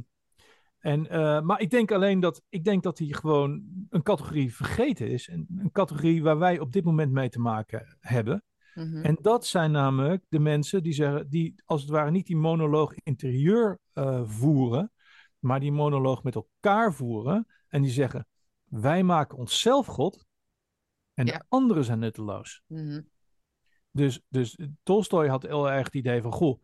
en, eh, maar ik denk alleen dat, ik denk dat hij gewoon een categorie vergeten is. Een, een categorie waar wij op dit moment mee te maken hebben. Mhm. En dat zijn namelijk de mensen die zeggen, die als het ware niet die monoloog interieur eh, voeren, maar die monoloog met elkaar voeren. En die zeggen, wij maken onszelf God en Ja. de anderen zijn nutteloos. Mhm. Dus, dus Tolstoy had heel erg het idee van, goh,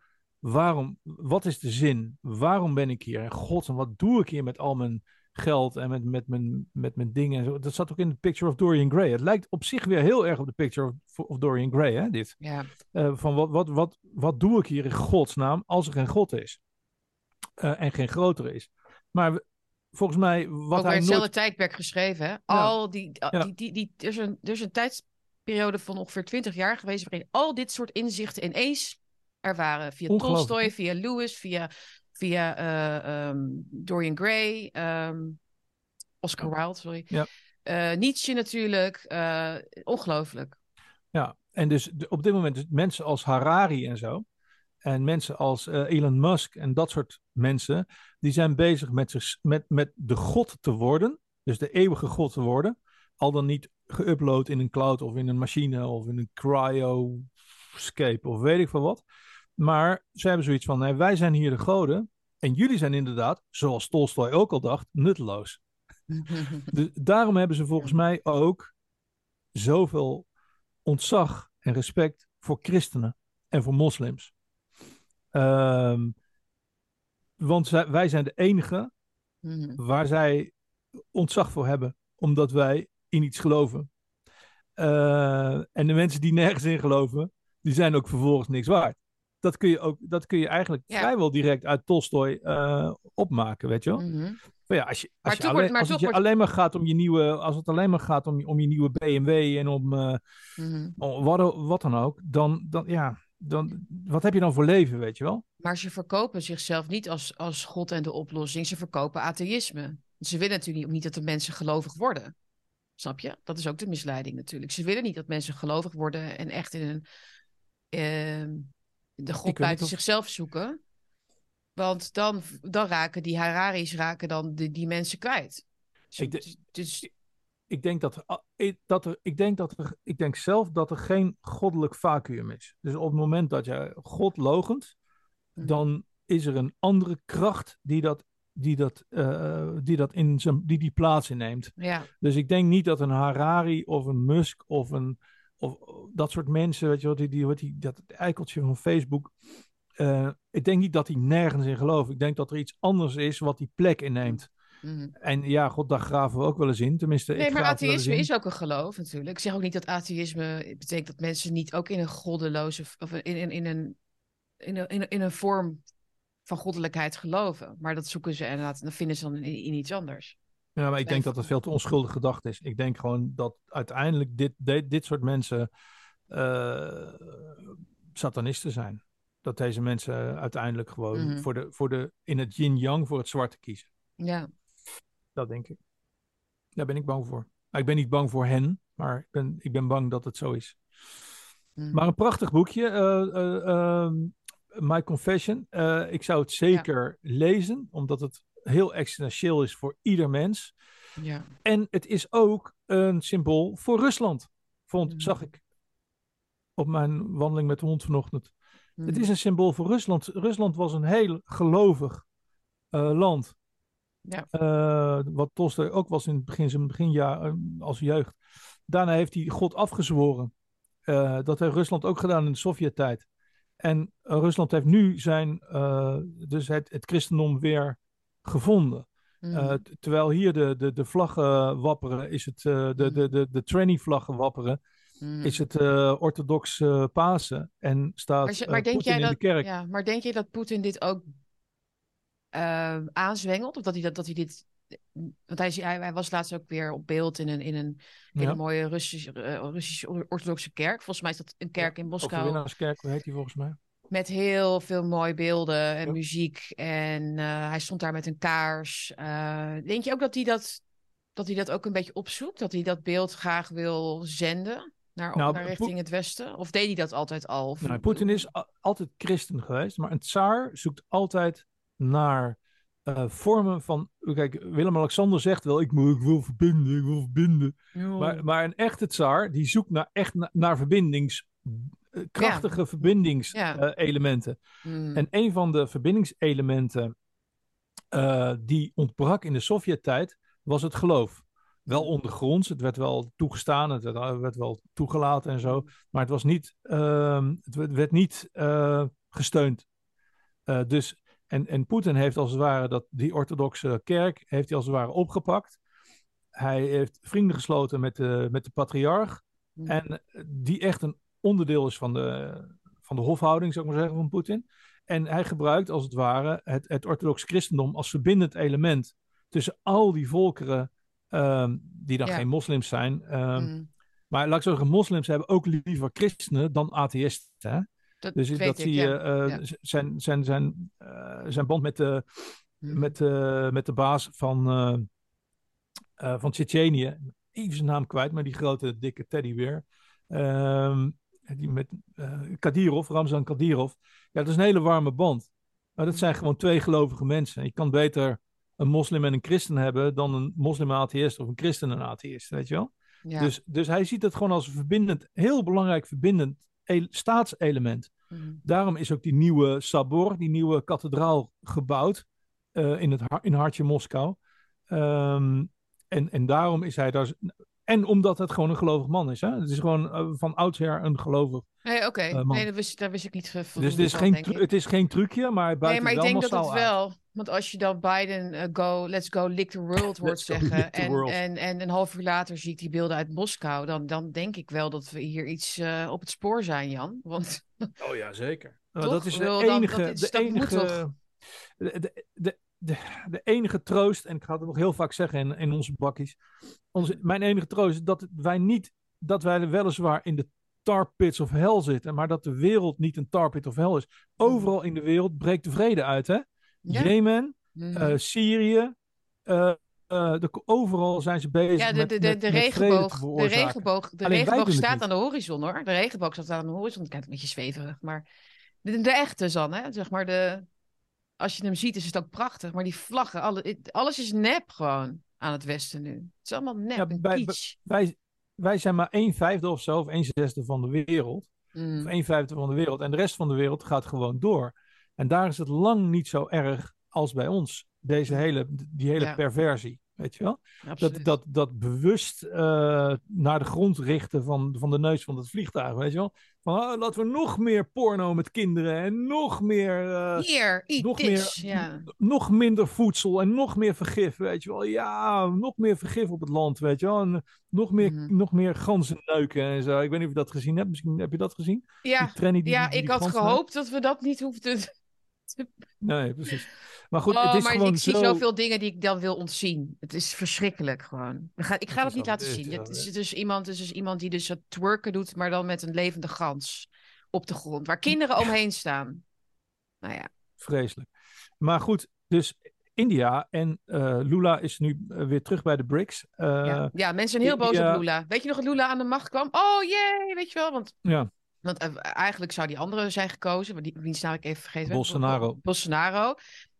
waarom, wat is de zin? Waarom ben ik hier? En god, en wat doe ik hier met al mijn geld en met, met, mijn, met mijn dingen? En zo. Dat zat ook in de Picture of Dorian Gray. Het lijkt op zich weer heel erg op de Picture of, of Dorian Gray, hè, dit. Ja. Eh, van wat, wat, wat, wat doe ik hier in godsnaam als er geen God is? Eh, en geen grotere is. Maar we- volgens mij, wat ook hij hetzelfde nooit... tijdperk geschreven. Hè? Al die, al- Ja. die, die, die, er, is een, er is een tijdsperiode van ongeveer 20 jaar geweest waarin al dit soort inzichten ineens er waren. Via Tolstoy, via Lewis, via, via eh, ehm, Dorian Gray, ehm, Oscar Wilde, sorry. Ja. Eh, Nietzsche natuurlijk. eh, ongelooflijk. Ja, en dus op dit moment dus mensen als Harari en zo. En mensen als Elon Musk en dat soort mensen. Die zijn bezig met, zich, met, met de God te worden. Dus de eeuwige God te worden. Al dan niet geüpload in een cloud of in een machine of in een cryoscape of weet ik veel wat. Maar ze hebben zoiets van, wij zijn hier de goden. En jullie zijn inderdaad, zoals Tolstoy ook al dacht, nutteloos. Dus daarom hebben ze volgens mij ook zoveel ontzag en respect voor christenen en voor moslims. Ehm, want zij- wij zijn de enige Mhm. waar zij ontzag voor hebben, omdat wij in iets geloven. Eh, en de mensen die nergens in geloven, die zijn ook vervolgens niks waard. Dat kun je, ook, dat kun je eigenlijk Ja. vrijwel direct uit Tolstoy eh, opmaken, weet je wel? Mhm. Maar ja, als, je, Maar als, je alleen, wordt- maar als het toch je wordt- alleen maar gaat om je nieuwe, als het alleen maar gaat om, je- om je nieuwe BMW en om, eh, Mhm. om wat, wat dan ook, dan, dan ja, dan, wat heb je dan voor leven, weet je wel? Maar ze verkopen zichzelf niet als, als God en de oplossing. Ze verkopen atheïsme. Ze willen natuurlijk niet dat de mensen gelovig worden. Snap je? Dat is ook de misleiding natuurlijk. Ze willen niet dat mensen gelovig worden en echt in een, ehm, de God buiten zichzelf zoeken. Want dan, dan raken die Harari's raken dan die, die mensen kwijt. Dus, Ik de- dus- Ik denk dat, ik- dat er, ik denk dat er, ik denk zelf dat er geen goddelijk vacuüm is. Dus op het moment dat je God logent, Mhm. dan is er een andere kracht die dat, die dat, uh, die, dat in zijn, die die plaats inneemt. Ja. Dus ik denk niet dat een Harari of een Musk of een of dat soort mensen, weet je wat, die, die, die, dat eikeltje van Facebook. Uh, ik denk niet dat hij nergens in gelooft. Ik denk dat er iets anders is wat die plek inneemt. Mhm. En ja, god, daar graven we ook wel eens in. Tenminste, Nee, ik maar atheïsme is ook een geloof natuurlijk. Ik zeg ook niet dat atheïsme betekent dat mensen niet ook in een goddeloze of in, in, in, een, in, een, in, een, in een vorm van goddelijkheid geloven. Maar dat zoeken ze en dan vinden ze dan in, in iets anders. Ja, maar ik denk dat het veel te onschuldig gedacht is. Ik denk gewoon dat uiteindelijk dit, dit, dit soort mensen eh, satanisten zijn. Dat deze mensen uiteindelijk gewoon Mhm. voor de, voor de, in het yin-yang voor het zwarte kiezen. Ja, Dat denk ik. Daar ben ik bang voor. Ik ben niet bang voor hen, maar ik ben, ik ben bang dat het zo is. Mhm. Maar een prachtig boekje, eh, eh, My Confession. Ik zou het zeker lezen, omdat het heel existentieel is voor ieder mens. ja. En het is ook een symbool voor Rusland, vond, Mhm. zag ik op mijn wandeling met de hond vanochtend. Het Mhm. is een symbool voor Rusland. Rusland was een heel gelovig eh, land. Ja. Eh, wat Tolstoy ook was in het begin, zijn beginjaar eh, als jeugd. Daarna heeft hij God afgezworen. Dat heeft Rusland ook gedaan in de Sovjet-tijd. En Rusland heeft nu zijn, dus het, het christendom weer gevonden. Eh, t- terwijl hier de, de, de vlaggen wapperen, is het, eh, de, de, de, de tranny-vlaggen wapperen, Mhm. is het eh, orthodox Pasen. En staat Maar, maar denk jij in dat, de kerk. Ja, maar denk je dat Poetin dit ook aanzwengelt? Of dat hij, dat, dat hij dit... Want hij, hij, hij was laatst ook weer op beeld in een, in een hele Ja. mooie Russische, eh, Russische orthodoxe kerk. Volgens mij is dat een kerk in Moskou. Overwinnaarskerk, hoe heet die volgens mij? Met heel veel mooie beelden en Ja. muziek. En eh, hij stond daar met een kaars. Eh, denk je ook dat hij dat, dat hij dat ook een beetje opzoekt? Dat hij dat beeld graag wil zenden naar, Nou, naar richting het westen? Of deed hij dat altijd al? Of- Nou, Poetin is altijd christen geweest, maar een tsaar zoekt altijd naar eh, vormen van. Kijk, Willem-Alexander zegt wel: ik, moet, ik wil verbinden, ik wil verbinden. Maar, maar een echte tsaar die zoekt naar echt na- naar verbindings. Eh, krachtige Ja. verbindingselementen. Hmm. En een van de verbindingselementen eh, die ontbrak in de Sovjet-tijd was het geloof. Wel ondergronds, het werd wel toegestaan, het werd, werd wel toegelaten en zo, maar het was niet, ehm, het werd, niet eh, gesteund. Eh, dus, en, en Poetin heeft als het ware dat, die orthodoxe kerk heeft hij als het ware opgepakt. Hij heeft vrienden gesloten met de, met de patriarch. Hmm. En die echt een onderdeel is van de, van de hofhouding, zou ik maar zeggen, van Poetin. En hij gebruikt als het ware het, het orthodox christendom als verbindend element tussen al die volkeren ehm, die dan Ja. geen moslims zijn. Ehm, Hmm. Maar laat ik zo zeggen, moslims hebben ook liever christenen dan atheïsten. Hè? Dat Dus dat zie ja. je, eh, Ja. zijn, zijn, zijn, eh, zijn band met de, Hmm. met, eh, met de baas van, eh, van Tsjetsjenië. Even zijn naam kwijt, maar die grote dikke teddybeer. Ehm die met eh, Kadirov, Ramzan Kadirov. Ja, dat is een hele warme band. Maar dat zijn gewoon twee gelovige mensen. Je kan beter een moslim en een christen hebben dan een moslim atheïst of een christen en een atheïst, weet je wel? Ja. Dus, dus hij ziet het gewoon als een verbindend, heel belangrijk verbindend e- staatselement. Hmm. Daarom is ook die nieuwe Sabor, die nieuwe kathedraal gebouwd eh, in het in hartje Moskou. Ehm, en, en daarom is hij daar. En omdat het gewoon een gelovig man is. Hè? Het is gewoon eh, van oudsher een gelovig. Nee, oké. Eh, man. nee, dat wist, daar wist ik niet van. Dus het is, van, geen, denk tru- ik. het is geen trucje, maar hij buit Nee, maar ik wel denk dat het uit. wel. Want als je dan Biden eh, go, let's go lick the world hoort zeggen. En, world. en, en een half uur later zie ik die beelden uit Moskou. Dan, dan denk ik wel dat we hier iets eh, op het spoor zijn, Jan. Want Oh ja, zeker. Nou, Toch? dat is de enige. dat is- de, enige toch? de, de, de, enige troost, en ik ga het nog heel vaak zeggen in, in onze bakkies. Onze, mijn enige troost is dat wij niet. Dat wij weliswaar in de tar pits of hell zitten, maar dat de wereld niet een tar pit of hell is. Overal in de wereld breekt de vrede uit, hè? Ja. Jemen, Mhm. eh, Syrië. eh, eh, de, overal zijn ze bezig ja, de, met, met regenboog, de regenboog, de Alleen regenboog staat aan de horizon hoor. De regenboog staat aan de horizon. Het klinkt een beetje zweverig, maar de, de echte Zan, hè? Zeg maar de, als je hem ziet is het ook prachtig. Maar die vlaggen, alle, alles is nep gewoon aan het westen nu. Het is allemaal nep Ja, bij-. Wij, wij zijn maar een vijfde of zo, of een zesde van de wereld. Mm. Of een vijfde van de wereld. En de rest van de wereld gaat gewoon door. En daar is het lang niet zo erg als bij ons. Deze hele, die hele Ja. perversie. Weet je wel? Absoluut. Dat, dat, dat bewust eh, naar de grond richten van, van de neus van het vliegtuig. Weet je wel? Van ah, laten we nog meer porno met kinderen. En nog meer. eh, Hier, nog this. meer- nog minder voedsel en nog meer vergif, weet je wel. Ja, nog meer vergif op het land, weet je wel. En eh, nog meer, Mhm. nog meer ganzen neuken en zo. Ik weet niet of je dat gezien hebt. Misschien heb je dat gezien? Ja, Die tranny die, ja die- ik had gehoopt dat we dat niet hoefden. te- Nee, precies. Maar goed, oh, het is maar gewoon ik zie zo... zoveel dingen die ik dan wil ontzien. Het is verschrikkelijk gewoon. Ik ga, ik ga Het dat is niet laten zien. is Het is dus iemand, het is dus iemand die dus het twerken doet, maar dan met een levende gans op de grond. Waar kinderen omheen staan. Nou ja. Vreselijk. Maar goed, dus India en eh, Lula is nu eh, weer terug bij de BRICS. Eh, ja. ja. mensen zijn heel boos op Lula. Weet je nog dat Lula aan de macht kwam? Oh jee, weet je wel? Want, ja, want eigenlijk zou die andere zijn gekozen. Maar die, wiens naam ik even vergeten. Bolsonaro. Bolsonaro.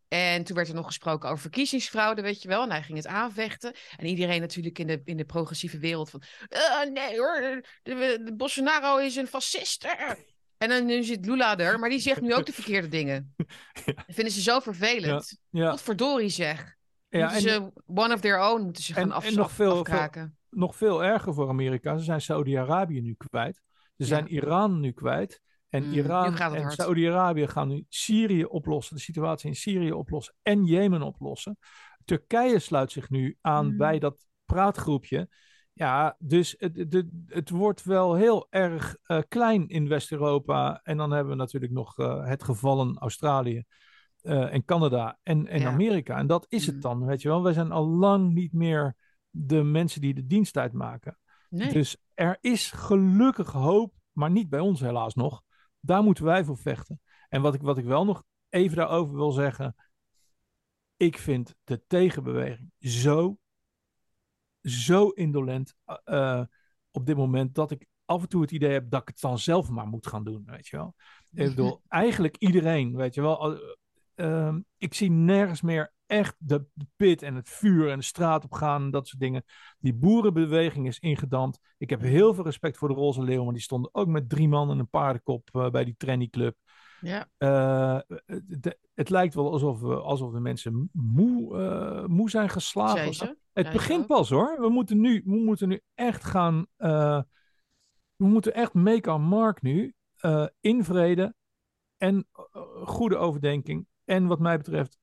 En toen werd er nog gesproken over verkiezingsfraude, weet je wel. En hij ging het aanvechten. En iedereen natuurlijk in de, in de progressieve wereld van... "Eh, nee hoor, de, de Bolsonaro is een fascist. eh." En dan nu zit Lula er, maar die zegt nu ook de verkeerde dingen. Dat vinden ze zo vervelend. ja, Wat verdorie zeg. ja en ze one of their own moeten ze gaan en- af, en nog veel- afkraken. nog veel erger voor Amerika. Ze zijn Saudi-Arabië nu kwijt. Ze zijn Iran nu kwijt. En Mm, Iran en. Saudi-Arabië gaan nu Syrië oplossen, de situatie in Syrië oplossen en Jemen oplossen. Turkije sluit zich nu aan Mm. bij dat praatgroepje. Ja, dus het, het, het wordt wel heel erg eh, klein in West-Europa. En dan hebben we natuurlijk nog eh, het gevallen Australië eh, en Canada en, en Ja. Amerika. En dat is het Mm. dan, weet je wel. Wij zijn al lang niet meer de mensen die de dienst uitmaken. Nee. Dus er is gelukkig hoop, maar niet bij ons helaas nog. Daar moeten wij voor vechten. En wat ik, wat ik wel nog even daarover wil zeggen. Ik vind de tegenbeweging zo, zo indolent eh, eh, op dit moment dat ik af en toe het idee heb dat ik het dan zelf maar moet gaan doen, weet je wel. Ik bedoel, eigenlijk iedereen, weet je wel. al- ehm, ik zie nergens meer echt de, de pit en het vuur en de straat op gaan en dat soort dingen. Die boerenbeweging is ingedampt. Ik heb heel veel respect voor de Roze Leeuw, maar die stonden ook met drie man en een paardenkop eh, bij die Trenny Club. Ja. Eh, de- het lijkt wel alsof, we, alsof de mensen moe, eh, moe zijn geslagen. Ze. Het begint pas hoor. We moeten nu, we moeten nu echt gaan. we moeten echt make our mark nu. in vrede en goede overdenking. En wat mij betreft,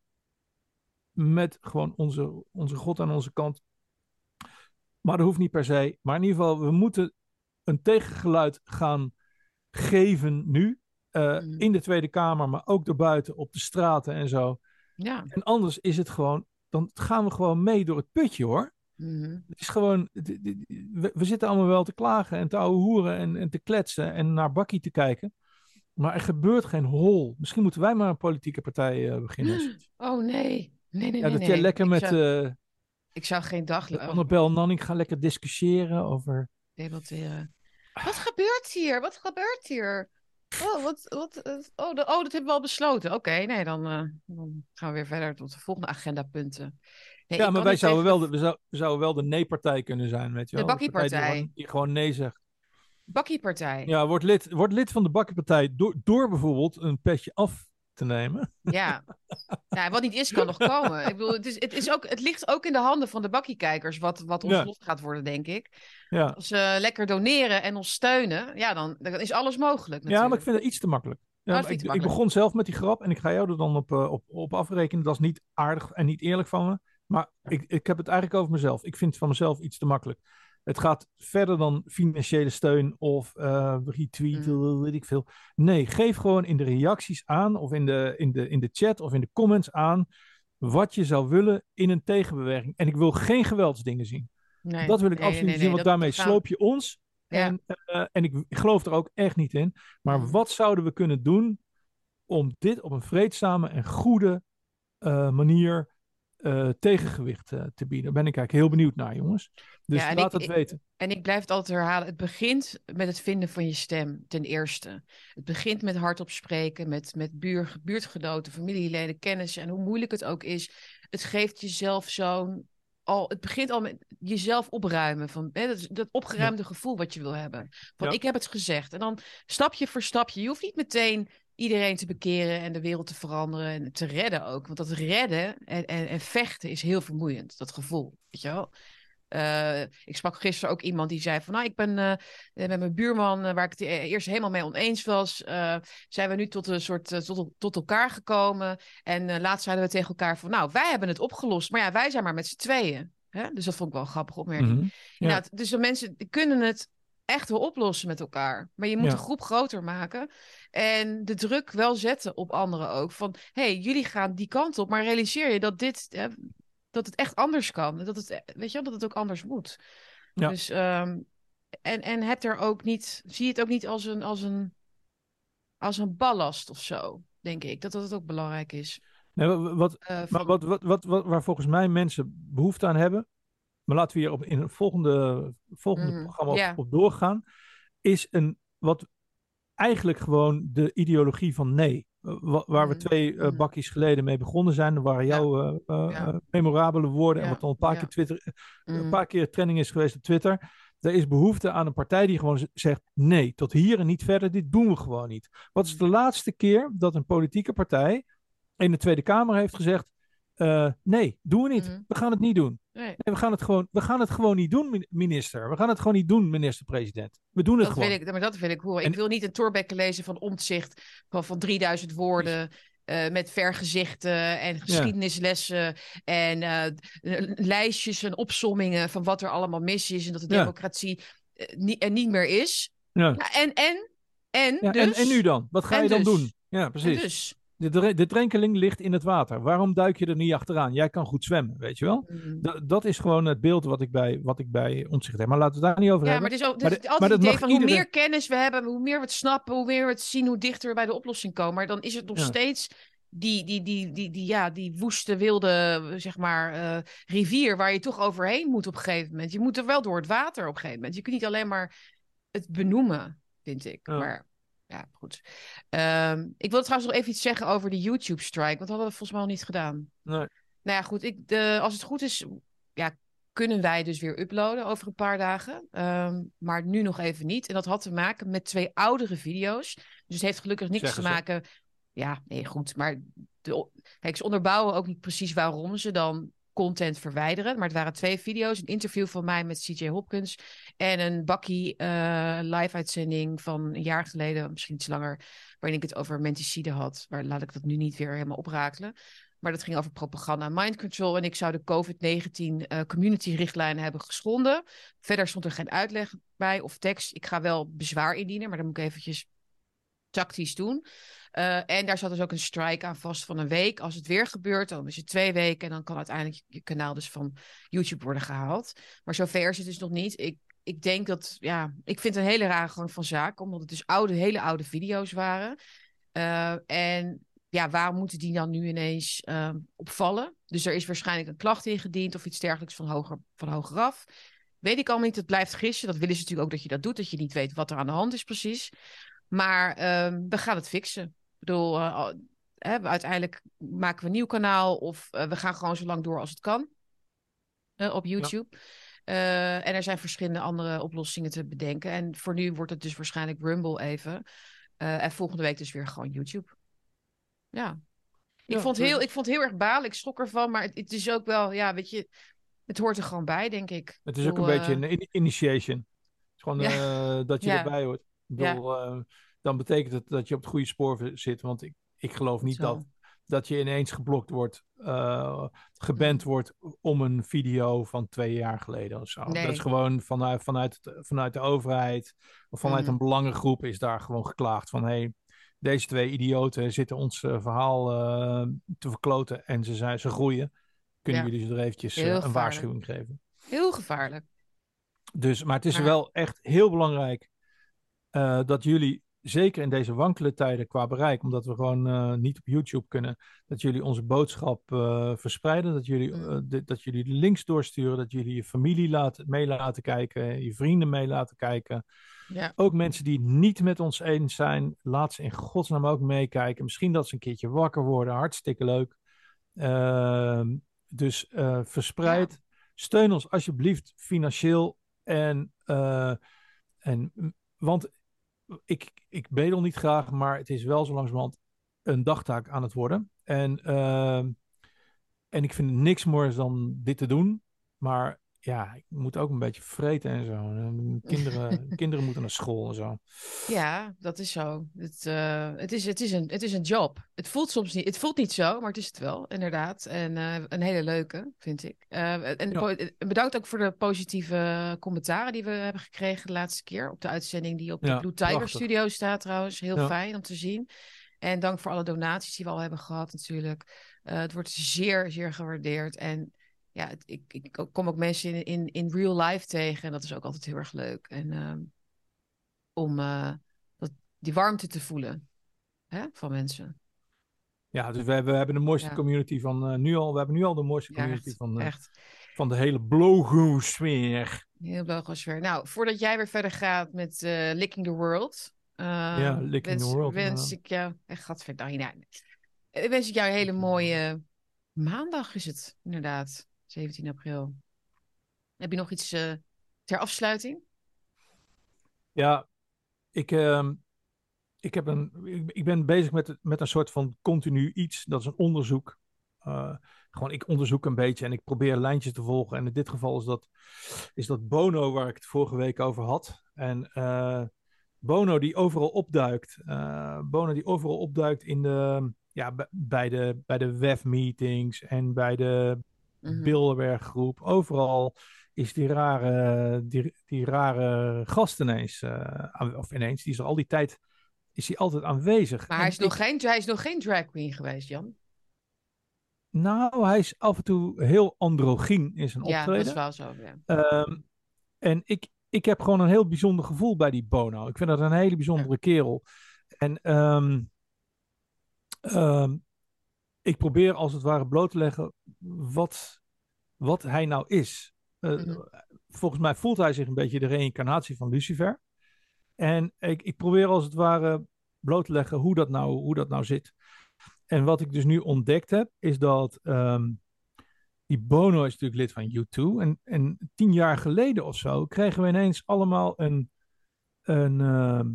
met gewoon onze, onze God aan onze kant. Maar dat hoeft niet per se. Maar in ieder geval, we moeten een tegengeluid gaan geven nu. eh, Mm. In de Tweede Kamer, maar ook daarbuiten op de straten en zo. Ja. En anders is het gewoon, dan gaan we gewoon mee door het putje hoor. Mhm. Het is gewoon, we, we zitten allemaal wel te klagen en te ouwe hoeren en, en te kletsen en naar Bakkie te kijken. Maar er gebeurt geen hol. Misschien moeten wij maar een politieke partij eh, beginnen. Oh nee. Nee, nee, ja, nee. dat jij nee. lekker Ik met zou, eh ik zou geen dag Annabel Nanning gaan lekker discussiëren over... debatteren. Wat gebeurt hier? Wat gebeurt hier? Oh, wat, wat, eh, oh, de- oh, dat hebben we al besloten. Oké, nee, dan, eh, dan gaan we weer verder tot de volgende agendapunten. Nee, ja, maar wij zouden tegen- wel, de, we, zou, we zouden wel de nee-partij kunnen zijn, weet je De wel. bakkiepartij. Die gewoon, die gewoon nee zegt. Bakkiepartij. Ja, word lid, word lid van de bakkiepartij door, door bijvoorbeeld een petje af te nemen. Ja. ja, wat niet is, kan nog komen. Ik bedoel, het, is, het, is ook, het ligt ook in de handen van de bakkiekijkers wat, wat ons Ja. lot gaat worden, denk ik. Ja. Als ze lekker doneren en ons steunen, ja, dan, dan is alles mogelijk. Ja, maar ik natuurlijk. vind het iets te makkelijk. Ja, ik, ik begon zelf met die grap en ik ga jou er dan op, eh, op, op afrekenen. Dat is niet aardig en niet eerlijk van me. Maar ik, ik heb het eigenlijk over mezelf. Ik vind het van mezelf iets te makkelijk. Het gaat verder dan financiële steun of eh retweet, Mm. weet ik veel. Nee, geef gewoon in de reacties aan of in de, in, de, in de chat of in de comments aan wat je zou willen in een tegenbeweging. En ik wil geen geweldsdingen zien. Nee, Dat wil ik nee, absoluut nee, zien, want daarmee sloop je ons. Ja. En, eh, en ik, geloof er ook echt niet in. Maar Mm. wat zouden we kunnen doen om dit op een vreedzame en goede eh, manier eh, tegengewicht eh, te bieden? Daar ben ik eigenlijk heel benieuwd naar, jongens. Dus Ja, laat ik- het ik- weten. En ik blijf het altijd herhalen. Het begint met het vinden van je stem, ten eerste. Het begint met hardop spreken, met, met buur, buurtgenoten, familieleden, kennissen. En hoe moeilijk het ook is, het geeft jezelf zo'n... Al, het begint al met jezelf opruimen. Van, hè, dat, dat opgeruimde gevoel wat je wil hebben. Van Ja. ik heb het gezegd. En dan stapje voor stapje. Je hoeft niet meteen iedereen te bekeren en de wereld te veranderen en te redden ook. Want dat redden en, en, en vechten is heel vermoeiend, dat gevoel, weet je wel. Uh, ik sprak gisteren ook iemand die zei van, nou, ik ben uh, met mijn buurman, uh, waar ik het eerst helemaal mee oneens was, zijn we nu tot een soort tot, tot elkaar gekomen. En laatst zeiden we tegen elkaar van, nou, wij hebben het opgelost, maar ja, wij zijn maar met z'n tweeën. Hè? Dus dat vond ik wel een grappige opmerking. Mm -hmm. ja. dus de mensen kunnen het echt wel oplossen met elkaar. Maar je moet ja. de groep groter maken. En de druk wel zetten op anderen ook. Van, hey, jullie gaan die kant op. Maar realiseer je dat dit... Hè, dat het echt anders kan. Dat het, weet je, dat het ook anders moet. Ja. Dus, um, en, en heb er ook niet... Zie het ook niet als een, als een, als een ballast of zo, denk ik. Dat dat ook belangrijk is. Nee, wat, uh, van... wat, wat, wat, wat, waar volgens mij mensen behoefte aan hebben... Maar laten we hier op, in het volgende, volgende mm, programma yeah. op, doorgaan. Is een wat eigenlijk gewoon de ideologie van nee. Uh, waar we twee uh, bakjes geleden mee begonnen zijn. Dat waren jouw uh, ja. memorabele woorden. En wat al een paar, keer Twitter, een paar keer trending is geweest op Twitter. Er is behoefte aan een partij die gewoon zegt: nee, tot hier en niet verder. Dit doen we gewoon niet. Wat is de laatste keer dat een politieke partij in de Tweede Kamer heeft gezegd: nee, doen we niet. Mm. We gaan het niet doen. Nee. nee. we, gaan het gewoon, we gaan het gewoon niet doen, minister. We gaan het gewoon niet doen, minister-president. We doen het dat gewoon. Wil ik, maar dat wil ik horen. En... Ik wil niet een Torbekke lezen van omzicht van, van 3000 woorden. Uh, met vergezichten en geschiedenislessen en uh, lijstjes en opsommingen van wat er allemaal mis is en dat de democratie ja. uh, niet, er niet meer is. Ja. ja en, en, en, ja, dus, en, en nu dan? Wat ga je dan dus, doen? Ja, precies. Dus, de, de drenkeling ligt in het water. Waarom duik je er niet achteraan? Jij kan goed zwemmen, weet je wel? Mm. Dat, dat is gewoon het beeld wat ik bij, wat ik bij omzicht heb. Maar laten we daar niet over ja, hebben. Maar het is, ook, altijd het idee van iedereen... hoe meer kennis we hebben, hoe meer we het snappen, hoe meer we het zien, hoe dichter we bij de oplossing komen. Maar dan is het nog ja. steeds die, die, die, die, die, ja, die woeste, wilde, zeg maar, uh, rivier waar je toch overheen moet op een gegeven moment. Je moet er wel door het water op een gegeven moment. Je kunt niet alleen maar het benoemen, vind ik. Ja. Maar ja, goed. Um, ik wil trouwens nog even iets zeggen over de YouTube-strike. Want dat hadden we volgens mij al niet gedaan. Nee. Nou ja, goed. Ik, de, als het goed is, ja, kunnen wij dus weer uploaden over een paar dagen. Um, maar nu nog even niet. En dat had te maken met twee oudere video's. Dus het heeft gelukkig niks Zeggen te maken... Ja, nee, goed. Maar de, kijk, ze onderbouwen ook niet precies waarom ze dan content verwijderen. Maar het waren twee video's. Een interview van mij met CJ Hopkins. En een bakkie uh, live-uitzending van een jaar geleden, misschien iets langer, waarin ik het over menticide had. Maar laat ik dat nu niet weer helemaal oprakelen. Maar dat ging over propaganda mind control. En ik zou de COVID-19 uh, community-richtlijnen hebben geschonden. Verder stond er geen uitleg bij of tekst. Ik ga wel bezwaar indienen, maar dan moet ik eventjes tactisch doen. Uh, en daar zat dus ook een strike aan vast van een week. Als het weer gebeurt, dan is het twee weken. En dan kan uiteindelijk je kanaal dus van YouTube worden gehaald. Maar zover is het dus nog niet. Ik, ik denk dat, ja, ik vind het een hele rare gang van zaken. Omdat het dus oude, hele oude video's waren. Uh, en ja, waarom moeten die dan nu ineens uh, opvallen? Dus er is waarschijnlijk een klacht ingediend of iets dergelijks van, hoger, van hogeraf. Weet ik allemaal niet. Het blijft gissen. Dat willen ze natuurlijk ook dat je dat doet. Dat je niet weet wat er aan de hand is precies. Maar uh, we gaan het fixen. Ik bedoel, uh, hè, uiteindelijk maken we een nieuw kanaal of uh, we gaan gewoon zo lang door als het kan op YouTube. Ja. en er zijn verschillende andere oplossingen te bedenken. En voor nu wordt het dus waarschijnlijk Rumble even. en volgende week dus weer gewoon YouTube. Ja. Ik, ja, vond heel, ik vond het heel erg balen. Ik schrok ervan. Maar het, het, is ook wel, ja, weet je, het hoort er gewoon bij, denk ik. Het is ook een beetje een initiation. Het is gewoon dat je erbij hoort. Bedoel, ja. uh, dan betekent het dat je op het goede spoor zit. Want ik, ik geloof niet dat, dat je ineens geblokt wordt, uh, geband wordt om een video van twee jaar geleden of zo. Nee. Dat is gewoon vanuit, vanuit, vanuit de overheid of vanuit mm. een belangengroep is daar gewoon geklaagd van hey, deze twee idioten zitten ons uh, verhaal uh, te verkloten en ze, zijn, ze groeien. Kunnen ja. jullie ze er eventjes een waarschuwing geven? Heel gevaarlijk. Dus, maar het is maar... wel echt heel belangrijk uh, dat jullie, zeker in deze wankele tijden qua bereik, omdat we gewoon uh, niet op YouTube kunnen, dat jullie onze boodschap uh, verspreiden, dat jullie, Mm. de, dat jullie de links doorsturen, dat jullie je familie laten, mee laten kijken, je vrienden mee laten kijken. Ja. Ook mensen die het niet met ons eens zijn, laat ze in godsnaam ook meekijken. Misschien dat ze een keertje wakker worden, hartstikke leuk. Ehm, dus verspreid. Ja. Steun ons alsjeblieft financieel en, en want ik, ik bedel niet graag, maar het is wel zo langzamerhand een dagtaak aan het worden. En, ehm, en ik vind niks moois dan dit te doen. Maar ja, ik moet ook een beetje vreten en zo. En Kinderen, kinderen moeten naar school en zo. Ja, dat is zo. Het, eh, het, is, het, is een, het is een job. Het voelt soms niet, het voelt niet zo, maar het is het wel, inderdaad. En eh, een hele leuke, vind ik. Eh, en Ja. bedankt ook voor de positieve commentaren die we hebben gekregen de laatste keer op de uitzending die op de Ja, Blue Tiger prachtig. Studio staat trouwens. Heel Ja. fijn om te zien. En dank voor alle donaties die we al hebben gehad natuurlijk. Het wordt zeer, zeer gewaardeerd. En ja, het- ik, ik kom ook mensen in, in, in real life tegen. En dat is ook altijd heel erg leuk. En ehm, om eh, dat, die warmte te voelen hè, van mensen. Ja, dus we hebben, we hebben de mooiste Ja. community van eh, nu al. We hebben nu al de mooiste Ja, community echt, van, eh, echt. van de hele blogosfeer. Heel blogosfeer. Nou, voordat jij weer verder gaat met Licking the World. eh, Ja, Licking the wens, World, Wens ja. ik jou... Echt, gadverdamme. Nou, wens ik jou een hele mooie maandag is het, inderdaad. 17 april. Heb je nog iets eh, ter afsluiting? Ja, ik, ehm, ik, heb een, ik, ben bezig met, met een soort van continu iets. Dat is een onderzoek. Eh, gewoon, ik onderzoek een beetje en ik probeer lijntjes te volgen. En in dit geval is dat, is dat Bono, waar ik het vorige week over had. En eh, Bono die overal opduikt. Bono die overal opduikt in de, ja, bij de, bij de WEF-meetings en bij de Mhm. Bilderberg-groep. Overal is die rare, die, die rare gast ineens, eh, of ineens, die is er al die tijd, is hij altijd aanwezig. Maar En hij is, nog geen, hij is nog geen drag queen geweest, Jan. Nou, hij is af en toe heel androgyn in zijn Ja, dat optreden. is wel zo. Ja. Ehm, en ik, ik heb gewoon een heel bijzonder gevoel bij die Bono. Ik vind dat een hele bijzondere kerel. En ehm, ik probeer als het ware bloot te leggen wat, wat hij nou is. Eh, Mhm. Volgens mij voelt hij zich een beetje de reïncarnatie van Lucifer. En ik, ik probeer als het ware bloot te leggen hoe dat nou, hoe dat nou zit. En wat ik dus nu ontdekt heb, is dat ehm, die Bono is natuurlijk lid van U2. En, en tien jaar geleden of zo kregen we ineens allemaal een, een, ehm,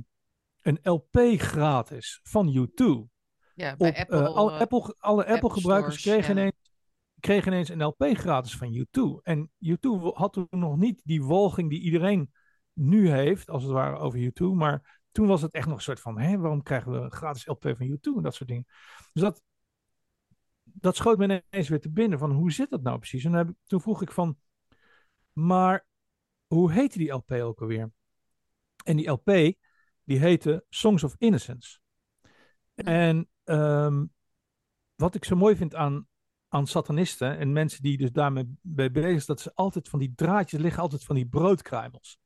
een LP gratis van U2. Ja, bij eh, Apple. alle eh, Apple, alle Apple stores, kregen, ja. ineens, kregen ineens een LP gratis van U2. En U2 had toen nog niet die walging die iedereen nu heeft, als het ware, over U2. Maar toen was het echt nog een soort van, hé, waarom krijgen we een gratis LP van U2 en dat soort dingen. Dus dat, dat schoot me ineens weer te binnen van, hoe zit dat nou precies? En heb toen vroeg ik van, maar hoe heette die LP ook alweer? En die LP, die heette Songs of Innocence. En ehm, wat ik zo mooi vind aan, aan satanisten en mensen die dus daarmee mee bezig zijn, dat ze altijd van die draadjes liggen, altijd van die broodkruimels.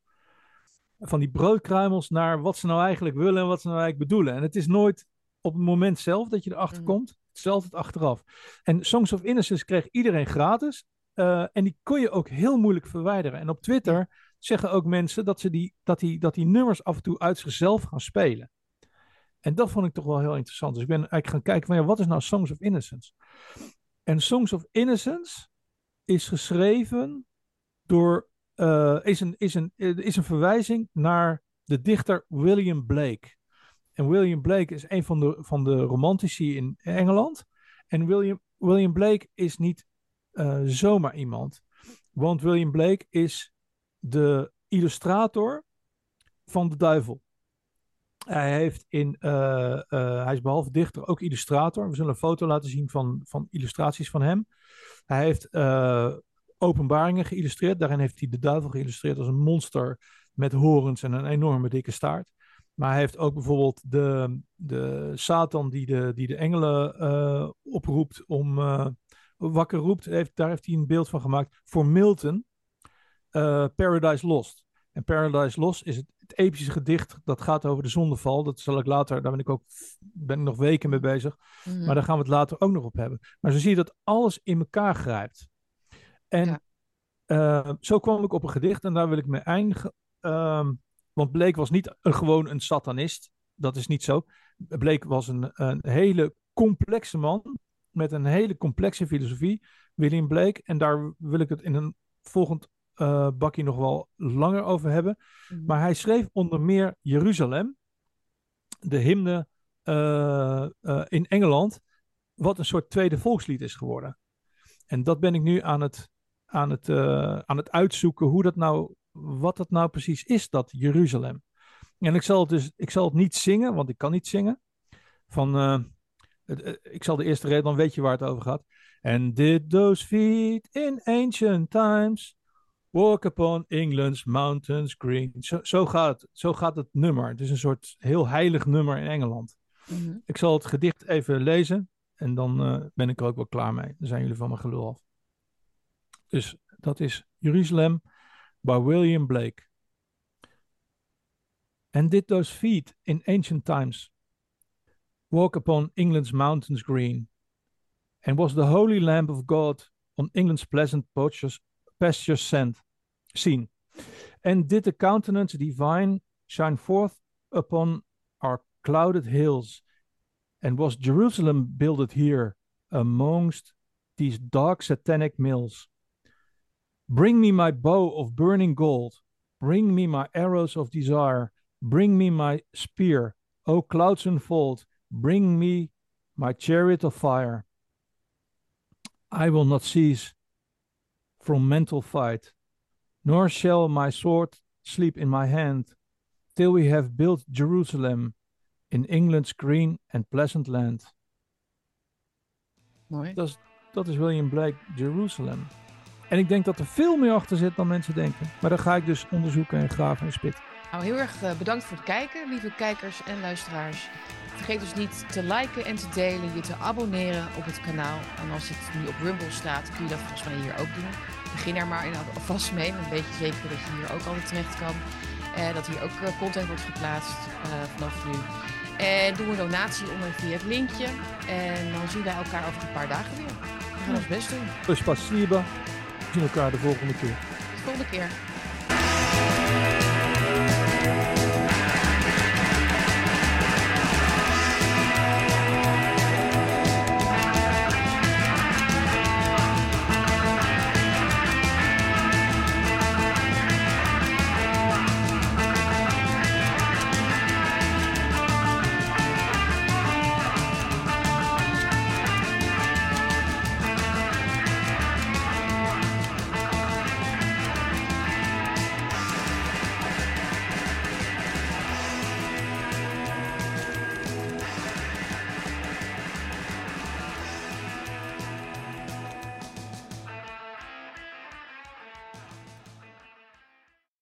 Van die broodkruimels naar wat ze nou eigenlijk willen en wat ze nou eigenlijk bedoelen. En het is nooit op het moment zelf dat je erachter Mhm. komt, het is altijd achteraf. En Songs of Innocence kreeg iedereen gratis. eh, en die kon je ook heel moeilijk verwijderen. En op Twitter zeggen ook mensen dat, ze die, dat, die, dat die nummers af en toe uit zichzelf gaan spelen. En dat vond ik toch wel heel interessant. Dus ik ben eigenlijk gaan kijken van ja, wat is nou Songs of Innocence? En Songs of Innocence is geschreven door, eh, is, een, is, een, eh, is een verwijzing naar de dichter William Blake. En William Blake is een van de, van de romantici in Engeland. En William, William Blake is niet eh, zomaar iemand. Want William Blake is de illustrator van de duivel. Hij, heeft in, eh, eh, hij is behalve dichter ook illustrator. We zullen een foto laten zien van, van illustraties van hem. Hij heeft eh, openbaringen geïllustreerd. Daarin heeft hij de duivel geïllustreerd als een monster met horens en een enorme dikke staart. Maar hij heeft ook bijvoorbeeld de, de Satan die de, die de engelen oproept om eh, wakker roept. Heeft, daar heeft hij een beeld van gemaakt voor Milton, Paradise Lost. En Paradise Lost is het, het epische gedicht dat gaat over de zondeval. Dat zal ik later, daar ben ik ook ben ik nog weken mee bezig. Mhm. Maar daar gaan we het later ook nog op hebben. Maar zo zie je dat alles in elkaar grijpt. En Ja. eh, zo kwam ik op een gedicht en daar wil ik mee eindigen. Ehm, want Blake was niet een, gewoon een satanist. Dat is niet zo. Blake was een, een hele complexe man met een hele complexe filosofie. William Blake. En daar wil ik het in een volgend eh bakje nog wel langer over hebben. Mhm. Maar hij schreef onder meer Jeruzalem. de hymne uh, uh, in Engeland, wat een soort tweede volkslied is geworden. En dat ben ik nu aan het, aan het, uh, aan het uitzoeken hoe dat nou, wat dat nou precies is, dat Jeruzalem. En ik zal het dus, ik zal het niet zingen, want ik kan niet zingen. Van, het, ik zal de eerste reden, dan weet je waar het over gaat. And did those feet in ancient times walk upon England's mountains green. Zo, zo, gaat, zo gaat het nummer. Het is een soort heel heilig nummer in Engeland. Mhm. Ik zal het gedicht even lezen en dan uh, ben ik er ook wel klaar mee. Dan zijn jullie van mijn gelul af. Dus dat is Jeruzalem by William Blake. And did those feet in ancient times walk upon England's mountains green? And was the holy lamb of God on England's pleasant pastures, pastures sent, seen? And did the countenance divine shine forth upon our clouded hills? And was Jerusalem builded here amongst these dark satanic mills? Bring me my bow of burning gold, bring me my arrows of desire, bring me my spear, O clouds unfold, bring me my chariot of fire. I will not cease from mental fight, nor shall my sword sleep in my hand, till we have built Jerusalem in England's green and pleasant land. Mooi. Dat is, dat is William Blake, Jerusalem. En ik denk dat er veel meer achter zit dan mensen denken. Maar dat ga ik dus onderzoeken en graven en spitten. Nou, heel erg uh, bedankt voor het kijken, lieve kijkers en luisteraars. Vergeet dus niet te liken en te delen, je te abonneren op het kanaal. En als het nu op Rumble staat, kun je dat volgens mij hier ook doen. Begin er maar in alvast mee, dan weet je zeker dat je hier ook altijd terecht kan. En dat hier ook uh, content wordt geplaatst uh, vanaf nu. En doe een donatie onder via het linkje. En dan zien wij elkaar over een paar dagen weer. We gaan ons best doen. Dus spasiba. We zien elkaar de volgende keer. De volgende keer.